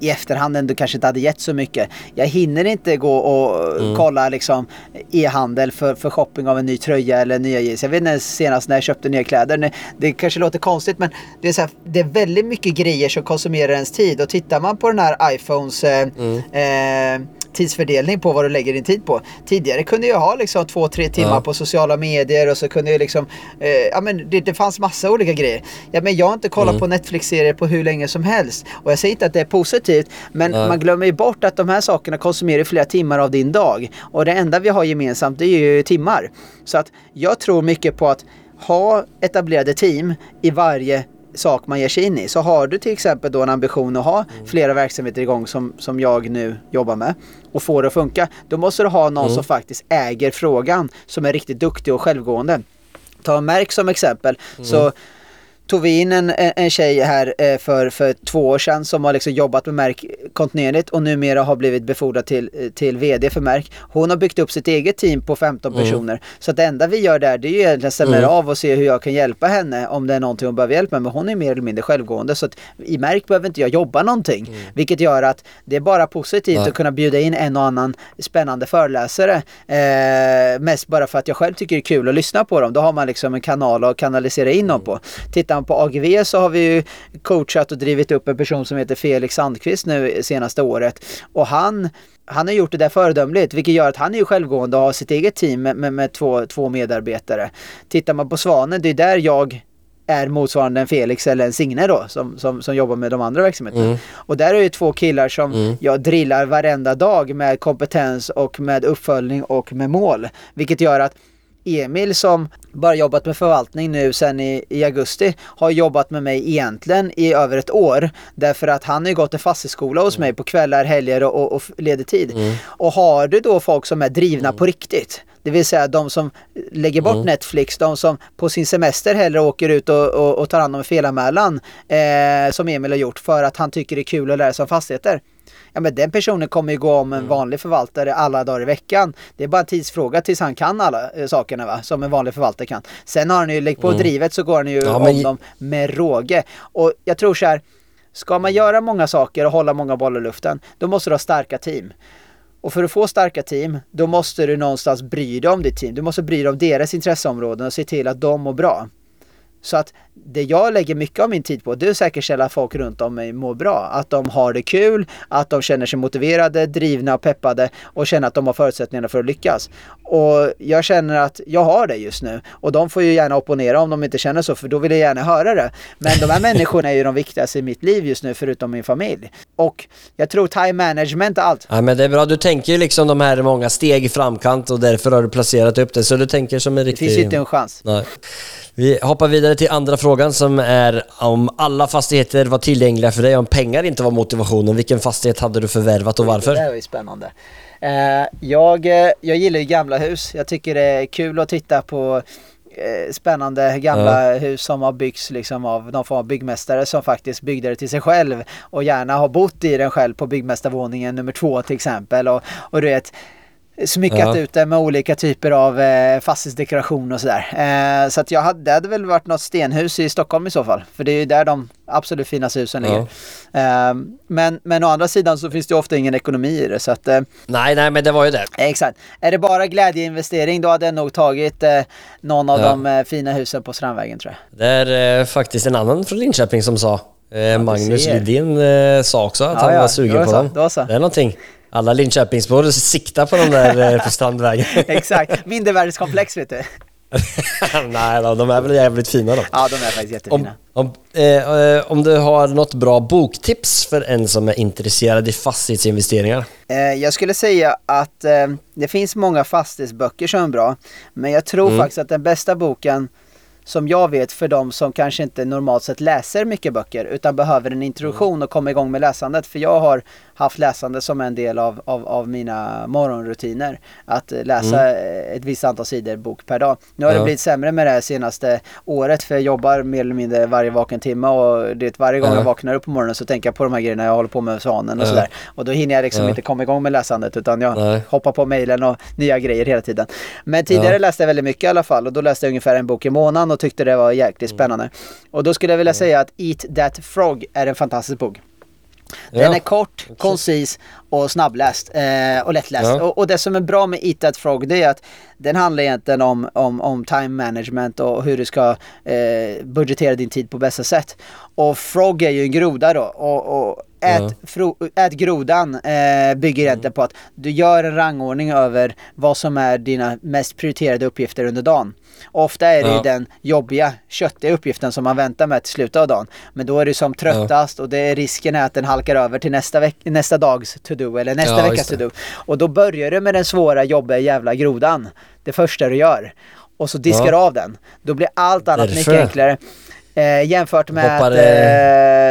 i efterhand ändå kanske inte hade gett så mycket. Jag hinner inte gå och kolla liksom e-handel för, för shopping av en ny tröja eller nya jeans. Jag vet inte senast när jag köpte nya kläder. Det, kanske låter konstigt men det är, så här, det är väldigt mycket grejer som konsumerar ens tid. Och tittar man på den här iPhones eh, eh, tidsfördelning på vad du lägger din tid på. Tidigare kunde jag ha liksom två, tre timmar Ja. på sociala medier och så kunde jag liksom, eh, ja men det, det fanns massa olika grejer. Ja men jag har inte kollat på Netflix-serier på hur länge som helst. Och jag säger inte att det är positivt, men Nej. man glömmer ju bort att de här sakerna konsumerar flera timmar av din dag. Och det enda vi har gemensamt det är ju timmar. Så att jag tror mycket på att ha etablerade team i varje sak man ger sig in i. Så har du till exempel då en ambition att ha flera verksamheter igång som, som jag nu jobbar med och får det att funka. Då måste du ha någon som faktiskt äger frågan som är riktigt duktig och självgående. Ta Märk som exempel. Så tog vi in en, en tjej här eh, för, för två år sedan som har liksom jobbat med Märk kontinuerligt och numera har blivit befordrad till, eh, till VD för Märk. Hon har byggt upp sitt eget team på 15 personer. Så att det enda vi gör där det är ju egentligen stämmer av och se hur jag kan hjälpa henne om det är någonting hon behöver hjälp med. Men hon är mer eller mindre självgående så att i Märk behöver inte jag jobba någonting. Vilket gör att det är bara positivt Nej. att kunna bjuda in en och annan spännande föreläsare. Eh, mest bara för att jag själv tycker det är kul att lyssna på dem. Då har man liksom en kanal att kanalisera in dem på. Tittar man på AGV så har vi ju coachat och drivit upp en person som heter Felix Sandqvist nu senaste året. Och han han har gjort det där föredömligt vilket gör att han är ju självgående och har sitt eget team med, med, med två, två medarbetare. Tittar man på Svanen, det är där jag är motsvarande en Felix eller en Signe då som, som, som jobbar med de andra verksamheterna. Och där är ju två killar som jag drillar varenda dag med kompetens och med uppföljning och med mål. Vilket gör att Emil som bara jobbat med förvaltning nu sen i, i augusti har jobbat med mig egentligen i över ett år. Därför att han har ju gått en fastighetsskola hos mig på kvällar, helger och, och, och leder tid. Och har du då folk som är drivna på riktigt det vill säga de som lägger bort Netflix, de som på sin semester hellre åker ut och, och, och tar hand om en felanmälan eh, som Emil har gjort för att han tycker det är kul att lära sig om fastigheter. Ja men den personen kommer ju gå om en vanlig förvaltare alla dagar i veckan. Det är bara en tidsfråga tills han kan alla eh, sakerna va, som en vanlig förvaltare kan. Sen har han ju, lägg på drivet så går han ju Ja, om men- dem med råge. Och jag tror så här, ska man göra många saker och hålla många bollar i luften, då måste du ha starka team. Och för att få starka team, då måste du någonstans bry dig om ditt team. Du måste bry dig om deras intresseområden och se till att de mår bra. Så att det jag lägger mycket av min tid på det är att säkerställa att folk runt om mig mår bra. Att de har det kul, att de känner sig motiverade, drivna och peppade och känner att de har förutsättningarna för att lyckas. Och jag känner att jag har det just nu. Och de får ju gärna opponera om de inte känner så för då vill jag gärna höra det. Men de här människorna är ju de viktigaste i mitt liv just nu förutom min familj. Och jag tror time management är allt. Ja, men det är bra. Du tänker ju liksom de här många steg i framkant och därför har du placerat upp det. Så du tänker som en Det riktig... finns ju inte en chans. Nej. Vi hoppar vidare till andra frågan som är om alla fastigheter var tillgängliga för dig, om pengar inte var motivationen. Vilken fastighet hade du förvärvat och Det varför? där var ju spännande. Eh, jag, eh, jag gillar ju gamla hus. Jag tycker det är kul att titta på eh, spännande gamla hus som har byggts liksom av någon form av byggmästare som faktiskt byggde det till sig själv och gärna har bott i den själv på byggmästarvåningen nummer två till exempel. Och, och du vet, smyckat Ja. ut det med olika typer av eh, fastighetsdekoration och sådär. Eh, så att jag hade, det hade väl varit något stenhus i Stockholm i så fall. För det är ju där de absolut finaste husen Ja. ligger. Eh, men, men å andra sidan så finns det ju ofta ingen ekonomi i det. Så att, eh, Nej, nej, men det var ju det. exakt. Är det bara glädjeinvestering då hade jag nog tagit eh, någon av Ja. de eh, fina husen på Strandvägen tror jag. Det är eh, faktiskt en annan från Linköping som sa. Eh, Magnus. Lidin eh, sa också att Ja, han ja, var sugen då på dem. så. Det är någonting. Alla Linköpingsbor siktar på de där eh, på Strandvägen. Exakt. Mindervärdeskomplex vet du. nej då, de är väl jävligt fina då. Ja, de är faktiskt jättefina. Om, om, eh, eh, om du har något bra boktips för en som är intresserad i fastighetsinvesteringar? Eh, jag skulle säga att eh, det finns många fastighetsböcker som är bra. Men jag tror Mm. faktiskt att den bästa boken som jag vet för de som kanske inte normalt sett läser mycket böcker utan behöver en introduktion och komma igång med läsandet. För jag har haft läsande som en del av, av, av mina morgonrutiner. Att läsa eh, ett visst antal sidor bok per dag. Nu har det Mm. Ja. blivit sämre med det här senaste året för jag jobbar mer eller mindre varje vaken timme och det varje gång Ja. jag vaknar upp på morgonen så tänker jag på de här grejerna jag håller på med svanen och Ja. sådär. Och då hinner jag liksom inte komma igång med läsandet utan jag Nej. hoppar på mejlen och nya grejer hela tiden. Men tidigare läste jag väldigt mycket i alla fall och då läste jag ungefär en bok i månaden och tyckte det var jäkligt spännande. Och då skulle jag vilja säga att Eat That Frog är en fantastisk bok. Den Ja. är kort, koncis och snabbläst eh, och lättläst. Ja. Och, och det som är bra med Eat That Frog det är att den handlar egentligen om, om, om time management och hur du ska eh, budgetera din tid på bästa sätt. Och Frog är ju en groda då och, och ät, Ja. fro, ät grodan eh, bygger egentligen på att du gör en rangordning över vad som är dina mest prioriterade uppgifter under dagen. Ofta är det Ja. den jobbiga, köttiga uppgiften som man väntar med till slutet av dagen. Men då är du som tröttast och det är risken är att den halkar över till nästa, veck- nästa dags to-do eller nästa Ja, veckas to-do. Och då börjar du med den svåra, jobbiga jävla grodan. Det första du gör. Och så diskar Ja. du av den. Då blir allt annat mycket enklare. Eh, jämfört med Hoppar, att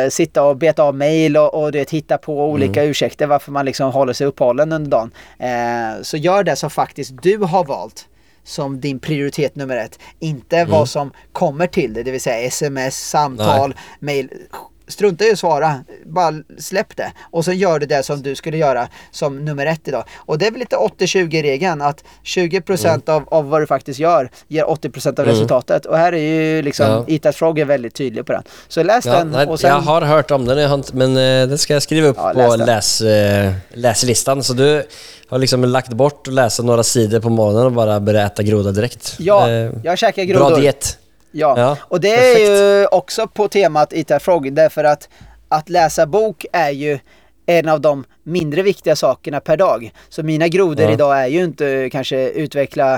eh, sitta och beta av mail och, och det, hitta på olika Mm. ursäkter varför man liksom håller sig uppehållen under dagen. Eh, så gör det som faktiskt du har valt som din prioritet nummer ett. Inte Mm. vad som kommer till dig, det vill säga sms, samtal, mail. Strunta i att svara, bara släpp det. Och så gör du det som du skulle göra som nummer ett idag. Och det är väl lite 80-20 regeln att 20% av, av vad du faktiskt gör ger 80% av Mm. resultatet. Och här är ju liksom Ja. Eat Frog är väldigt tydlig på den. Så läs Ja, den nej, och sen... Jag har hört om den, men eh, den ska jag skriva upp Ja, på läs den. läs, eh, läslistan. Så du har liksom lagt bort att läsa några sidor på morgonen och bara börja äta groda direkt. Ja, Eh, jag käkar grodor. Bra diet. Ja, Ja, och det är ju också på temat Frog därför att att läsa bok är ju en av de mindre viktiga sakerna per dag. Så mina grodor Ja. idag är ju inte kanske utveckla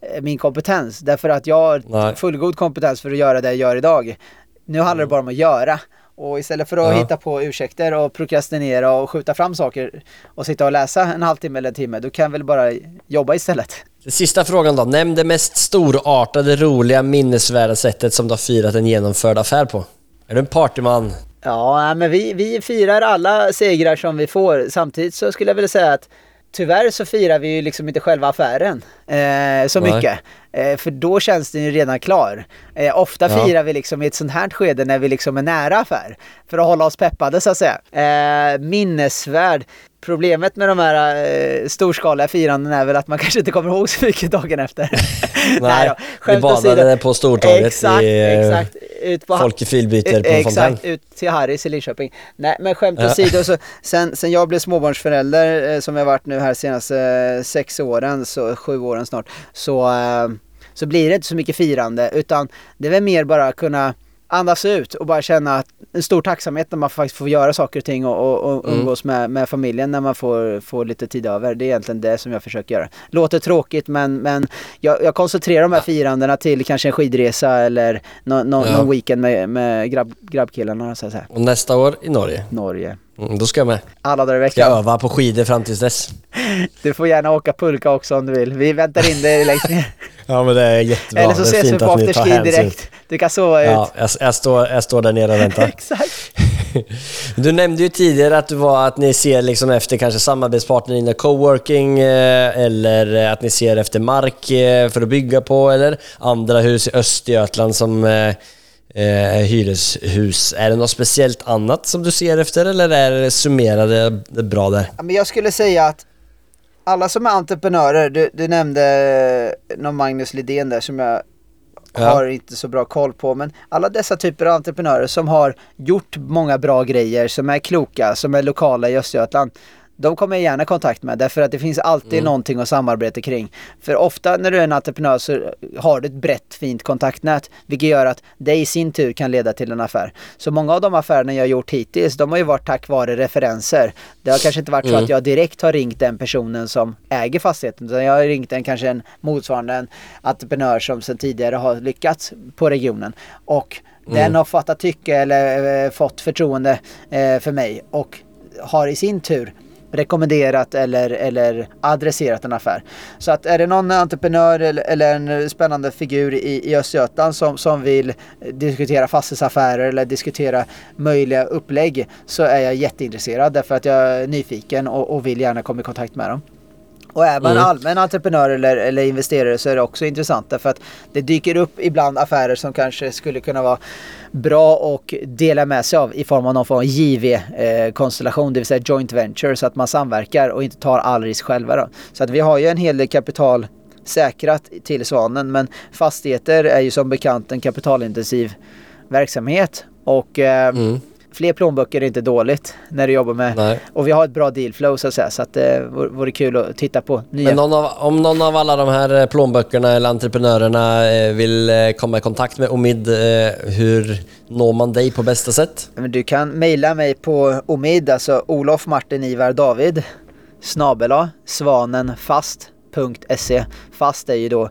eh, min kompetens därför att jag har Nej. fullgod kompetens för att göra det jag gör idag. Nu handlar det bara om att göra. Och istället för att Ja. hitta på ursäkter och prokrastinera och skjuta fram saker och sitta och läsa en halvtimme eller en timme, då kan jag väl bara jobba istället. Sista frågan då. Nämn det mest storartade, roliga, minnesvärda sättet som du har firat en genomförd affär på. Är du en partyman? Ja, men vi, vi firar alla segrar som vi får. Samtidigt så skulle jag vilja säga att tyvärr så firar vi ju liksom inte själva affären eh, så Nej. mycket. Eh, för då känns den ju redan klar. Eh, ofta Ja. firar vi liksom i ett sånt här skede när vi liksom är nära affär. För att hålla oss peppade så att säga. Eh, minnesvärd. Problemet med de här eh, storskaliga firanden är väl att man kanske inte kommer ihåg så mycket dagen efter. Nej, vi badade på Stortorget Exakt, i, eh, exakt. Ut på Folkefilbyter på Eh, en fontän. Exakt, ut till Harrys i Linköping. Nej men skämt åsido, så sen, sen jag blev småbarnsförälder som jag varit nu här senaste eh, sex åren, så sju åren snart, så, eh, så blir det inte så mycket firande utan det är väl mer bara kunna andas ut och bara känna att en stor tacksamhet när man faktiskt får göra saker och ting och, och, och Mm. umgås med, med familjen när man får, får lite tid över. Det är egentligen det som jag försöker göra. Låter tråkigt men, men jag, jag koncentrerar de här firandena till kanske en skidresa eller nå, nå, Ja. någon weekend med, med grabb, grabbkillarna så att säga. Och nästa år i Norge. Norge. Mm, då ska jag med. Alla dagar i Ska jag veckan. öva på skidor fram tills dess. Du får gärna åka pulka också om du vill. Vi väntar in dig längst ner. Ja men det är jättebra. eller så ses vi på afterski direkt. Du kan sova Ja, ut. jag, jag, står, jag står där nere och väntar. Exakt. Du nämnde ju tidigare att du var att ni ser liksom efter kanske samarbetspartner inom coworking eh, eller att ni ser efter mark eh, för att bygga på eller andra hus i Östergötland som eh, hyreshus. Är det något speciellt annat som du ser efter eller är det summerade bra där? Ja, men jag skulle säga att alla som är entreprenörer, du, du nämnde någon Magnus Lidén där som jag Ja. har inte så bra koll på. Men alla dessa typer av entreprenörer som har gjort många bra grejer, som är kloka, som är lokala i Östergötland. De kommer jag gärna i kontakt med därför att det finns alltid Mm. någonting att samarbeta kring. För ofta när du är en entreprenör så har du ett brett fint kontaktnät vilket gör att det i sin tur kan leda till en affär. Så många av de affärerna jag har gjort hittills de har ju varit tack vare referenser. Det har kanske inte varit så Mm. att jag direkt har ringt den personen som äger fastigheten utan jag har ringt en kanske en motsvarande en entreprenör som sedan tidigare har lyckats på regionen. Och den har fattat tycke eller eh, fått förtroende eh, för mig och har i sin tur rekommenderat eller, eller adresserat en affär. Så att är det någon entreprenör eller, eller en spännande figur i, i Östergötland som, som vill diskutera fastighetsaffärer eller diskutera möjliga upplägg så är jag jätteintresserad därför att jag är nyfiken och, och vill gärna komma i kontakt med dem. Och är man Mm. allmän entreprenör eller, eller investerare så är det också intressant därför att det dyker upp ibland affärer som kanske skulle kunna vara bra och dela med sig av i form av någon form av JV-konstellation, det vill säga joint venture, så att man samverkar och inte tar all risk själva. Då. Så att vi har ju en hel del kapital säkrat till Svanen men fastigheter är ju som bekant en kapitalintensiv verksamhet och eh, Mm. Fler plånböcker är inte dåligt när du jobbar med Nej. och vi har ett bra dealflow så att säga så att det vore, vore kul att titta på nya. Men någon av, om någon av alla de här eh, plånböckerna eller entreprenörerna eh, vill eh, komma i kontakt med Omid, eh, hur når man dig på bästa sätt? Du kan mejla mig på omid, alltså Olof Martin Ivar David snabela svanenfast.se Fast är ju då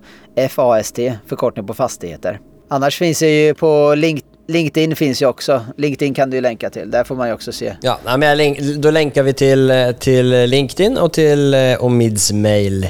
FAST, förkortning på fastigheter. Annars finns det ju på Link, LinkedIn finns ju också. LinkedIn kan du ju länka till, där får man ju också se. Ja, men länk, då länkar vi till, eh, till LinkedIn och till eh, Omids mail.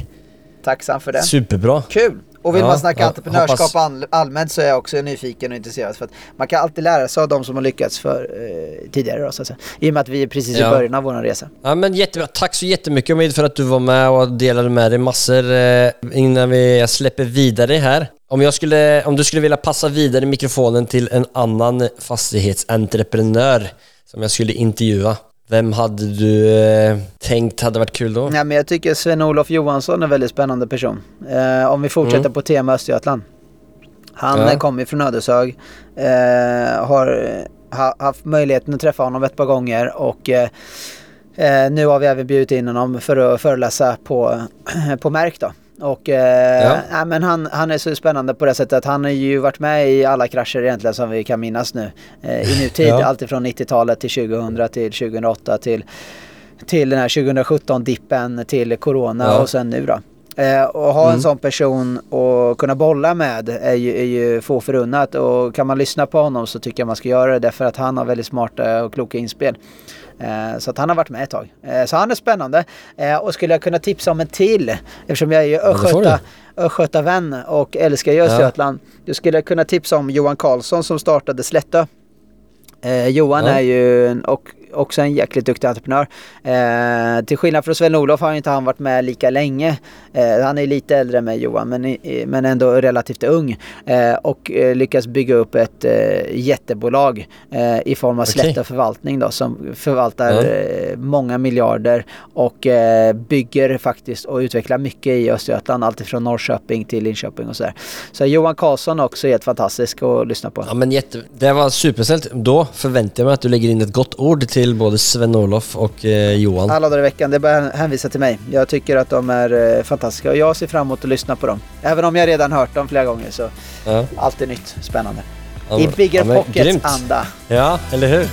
Tacksam för det. Superbra. Kul! Och vill Ja, man snacka ja, entreprenörskap hoppas- all, allmänt så är jag också nyfiken och intresserad. För att man kan alltid lära sig av de som har lyckats för, eh, tidigare. Då, så att säga. I och med att vi är precis i Ja. början av vår resa. Ja men jättebra. Tack så jättemycket Omid för att du var med och delade med dig massor eh, innan vi släpper vidare här. Om, jag skulle, om du skulle vilja passa vidare mikrofonen till en annan fastighetsentreprenör som jag skulle intervjua. Vem hade du eh, tänkt hade varit kul då? Ja, men jag tycker Sven-Olof Johansson är en väldigt spännande person. Eh, om vi fortsätter Mm. på tema Östergötland. Han Ja. kommer från Ödeshög. Eh, har ha, haft möjligheten att träffa honom ett par gånger och eh, eh, nu har vi även bjudit in honom för att föreläsa på, på Märk då. Och eh, Ja. ja. men han, han är så spännande på det sättet att han har ju varit med i alla krascher egentligen som vi kan minnas nu. Eh, I nutid, Ja. alltifrån 90-talet till 2000 till 2008 till till den här 2017-dippen, till corona Ja. och sen nu då. Eh, och ha Mm. en sån person och kunna bolla med är ju, är ju få förunnat och kan man lyssna på honom så tycker jag man ska göra det därför att han har väldigt smarta och kloka inspel. Eh, så att han har varit med ett tag. Eh, så han är spännande. Eh, och skulle jag kunna tipsa om en till eftersom jag är ju Östgöta, Östgötavän och älskar Östergötland. Då skulle jag kunna tipsa om Johan Karlsson som startade Slättö. Eh, Johan Ja. är ju en, och, också en jäkligt duktig entreprenör. Eh, till skillnad från Sven-Olof har inte han varit med lika länge. Eh, han är lite äldre än mig Johan men, men ändå relativt ung. Eh, och eh, lyckas bygga upp ett eh, jättebolag eh, i form av. Slätta förvaltning då som förvaltar eh, många miljarder och bygger faktiskt och utvecklar mycket i Östergötland. Alltifrån Norrköping till Linköping och sådär. Så Johan Karlsson också är helt fantastisk att lyssna på. Ja men jätte, det var supersnällt. Då förväntar jag mig att du lägger in ett gott ord till både Sven-Olof och eh, Johan. Alla dagar i veckan, det är bara att hänvisa till mig. Jag tycker att de är eh, fantastiska och jag ser fram emot att lyssna på dem. Även om jag redan hört dem flera gånger så Ja. alltid nytt, spännande. Ja, I Bigger ja, men Pockets grymt. anda. Ja, eller hur?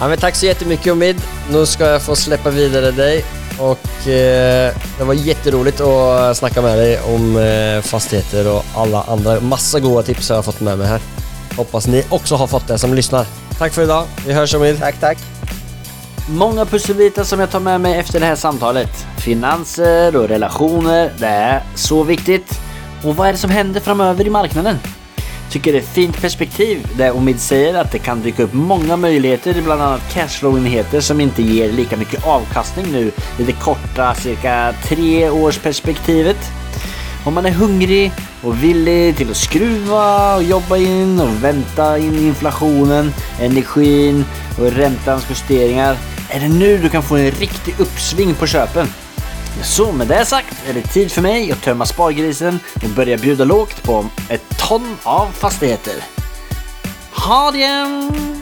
Ja, men tack så jättemycket Omid. Nu ska jag få släppa vidare dig. Och eh, det var jätteroligt att snacka med dig om eh, fastigheter och alla andra. Massa goda tips har jag fått med mig här. Hoppas ni också har fått det som lyssnar. Tack för idag. Vi hörs Omid. Tack, tack. Många pusselbitar som jag tar med mig efter det här samtalet. Finanser och relationer, det är så viktigt. Och vad är det som händer framöver i marknaden? Tycker det är ett fint perspektiv där Omid säger att det kan dyka upp många möjligheter i bland annat cashflow-enheter som inte ger lika mycket avkastning nu i det korta cirka tre års perspektivet. Om man är hungrig och villig till att skruva och jobba in och vänta in inflationen, energin och räntans justeringar är det nu du kan få en riktig uppsving på köpen. Så med det sagt är det tid för mig att tömma spargrisen och börja bjuda lågt på ett ton av fastigheter. Ha det!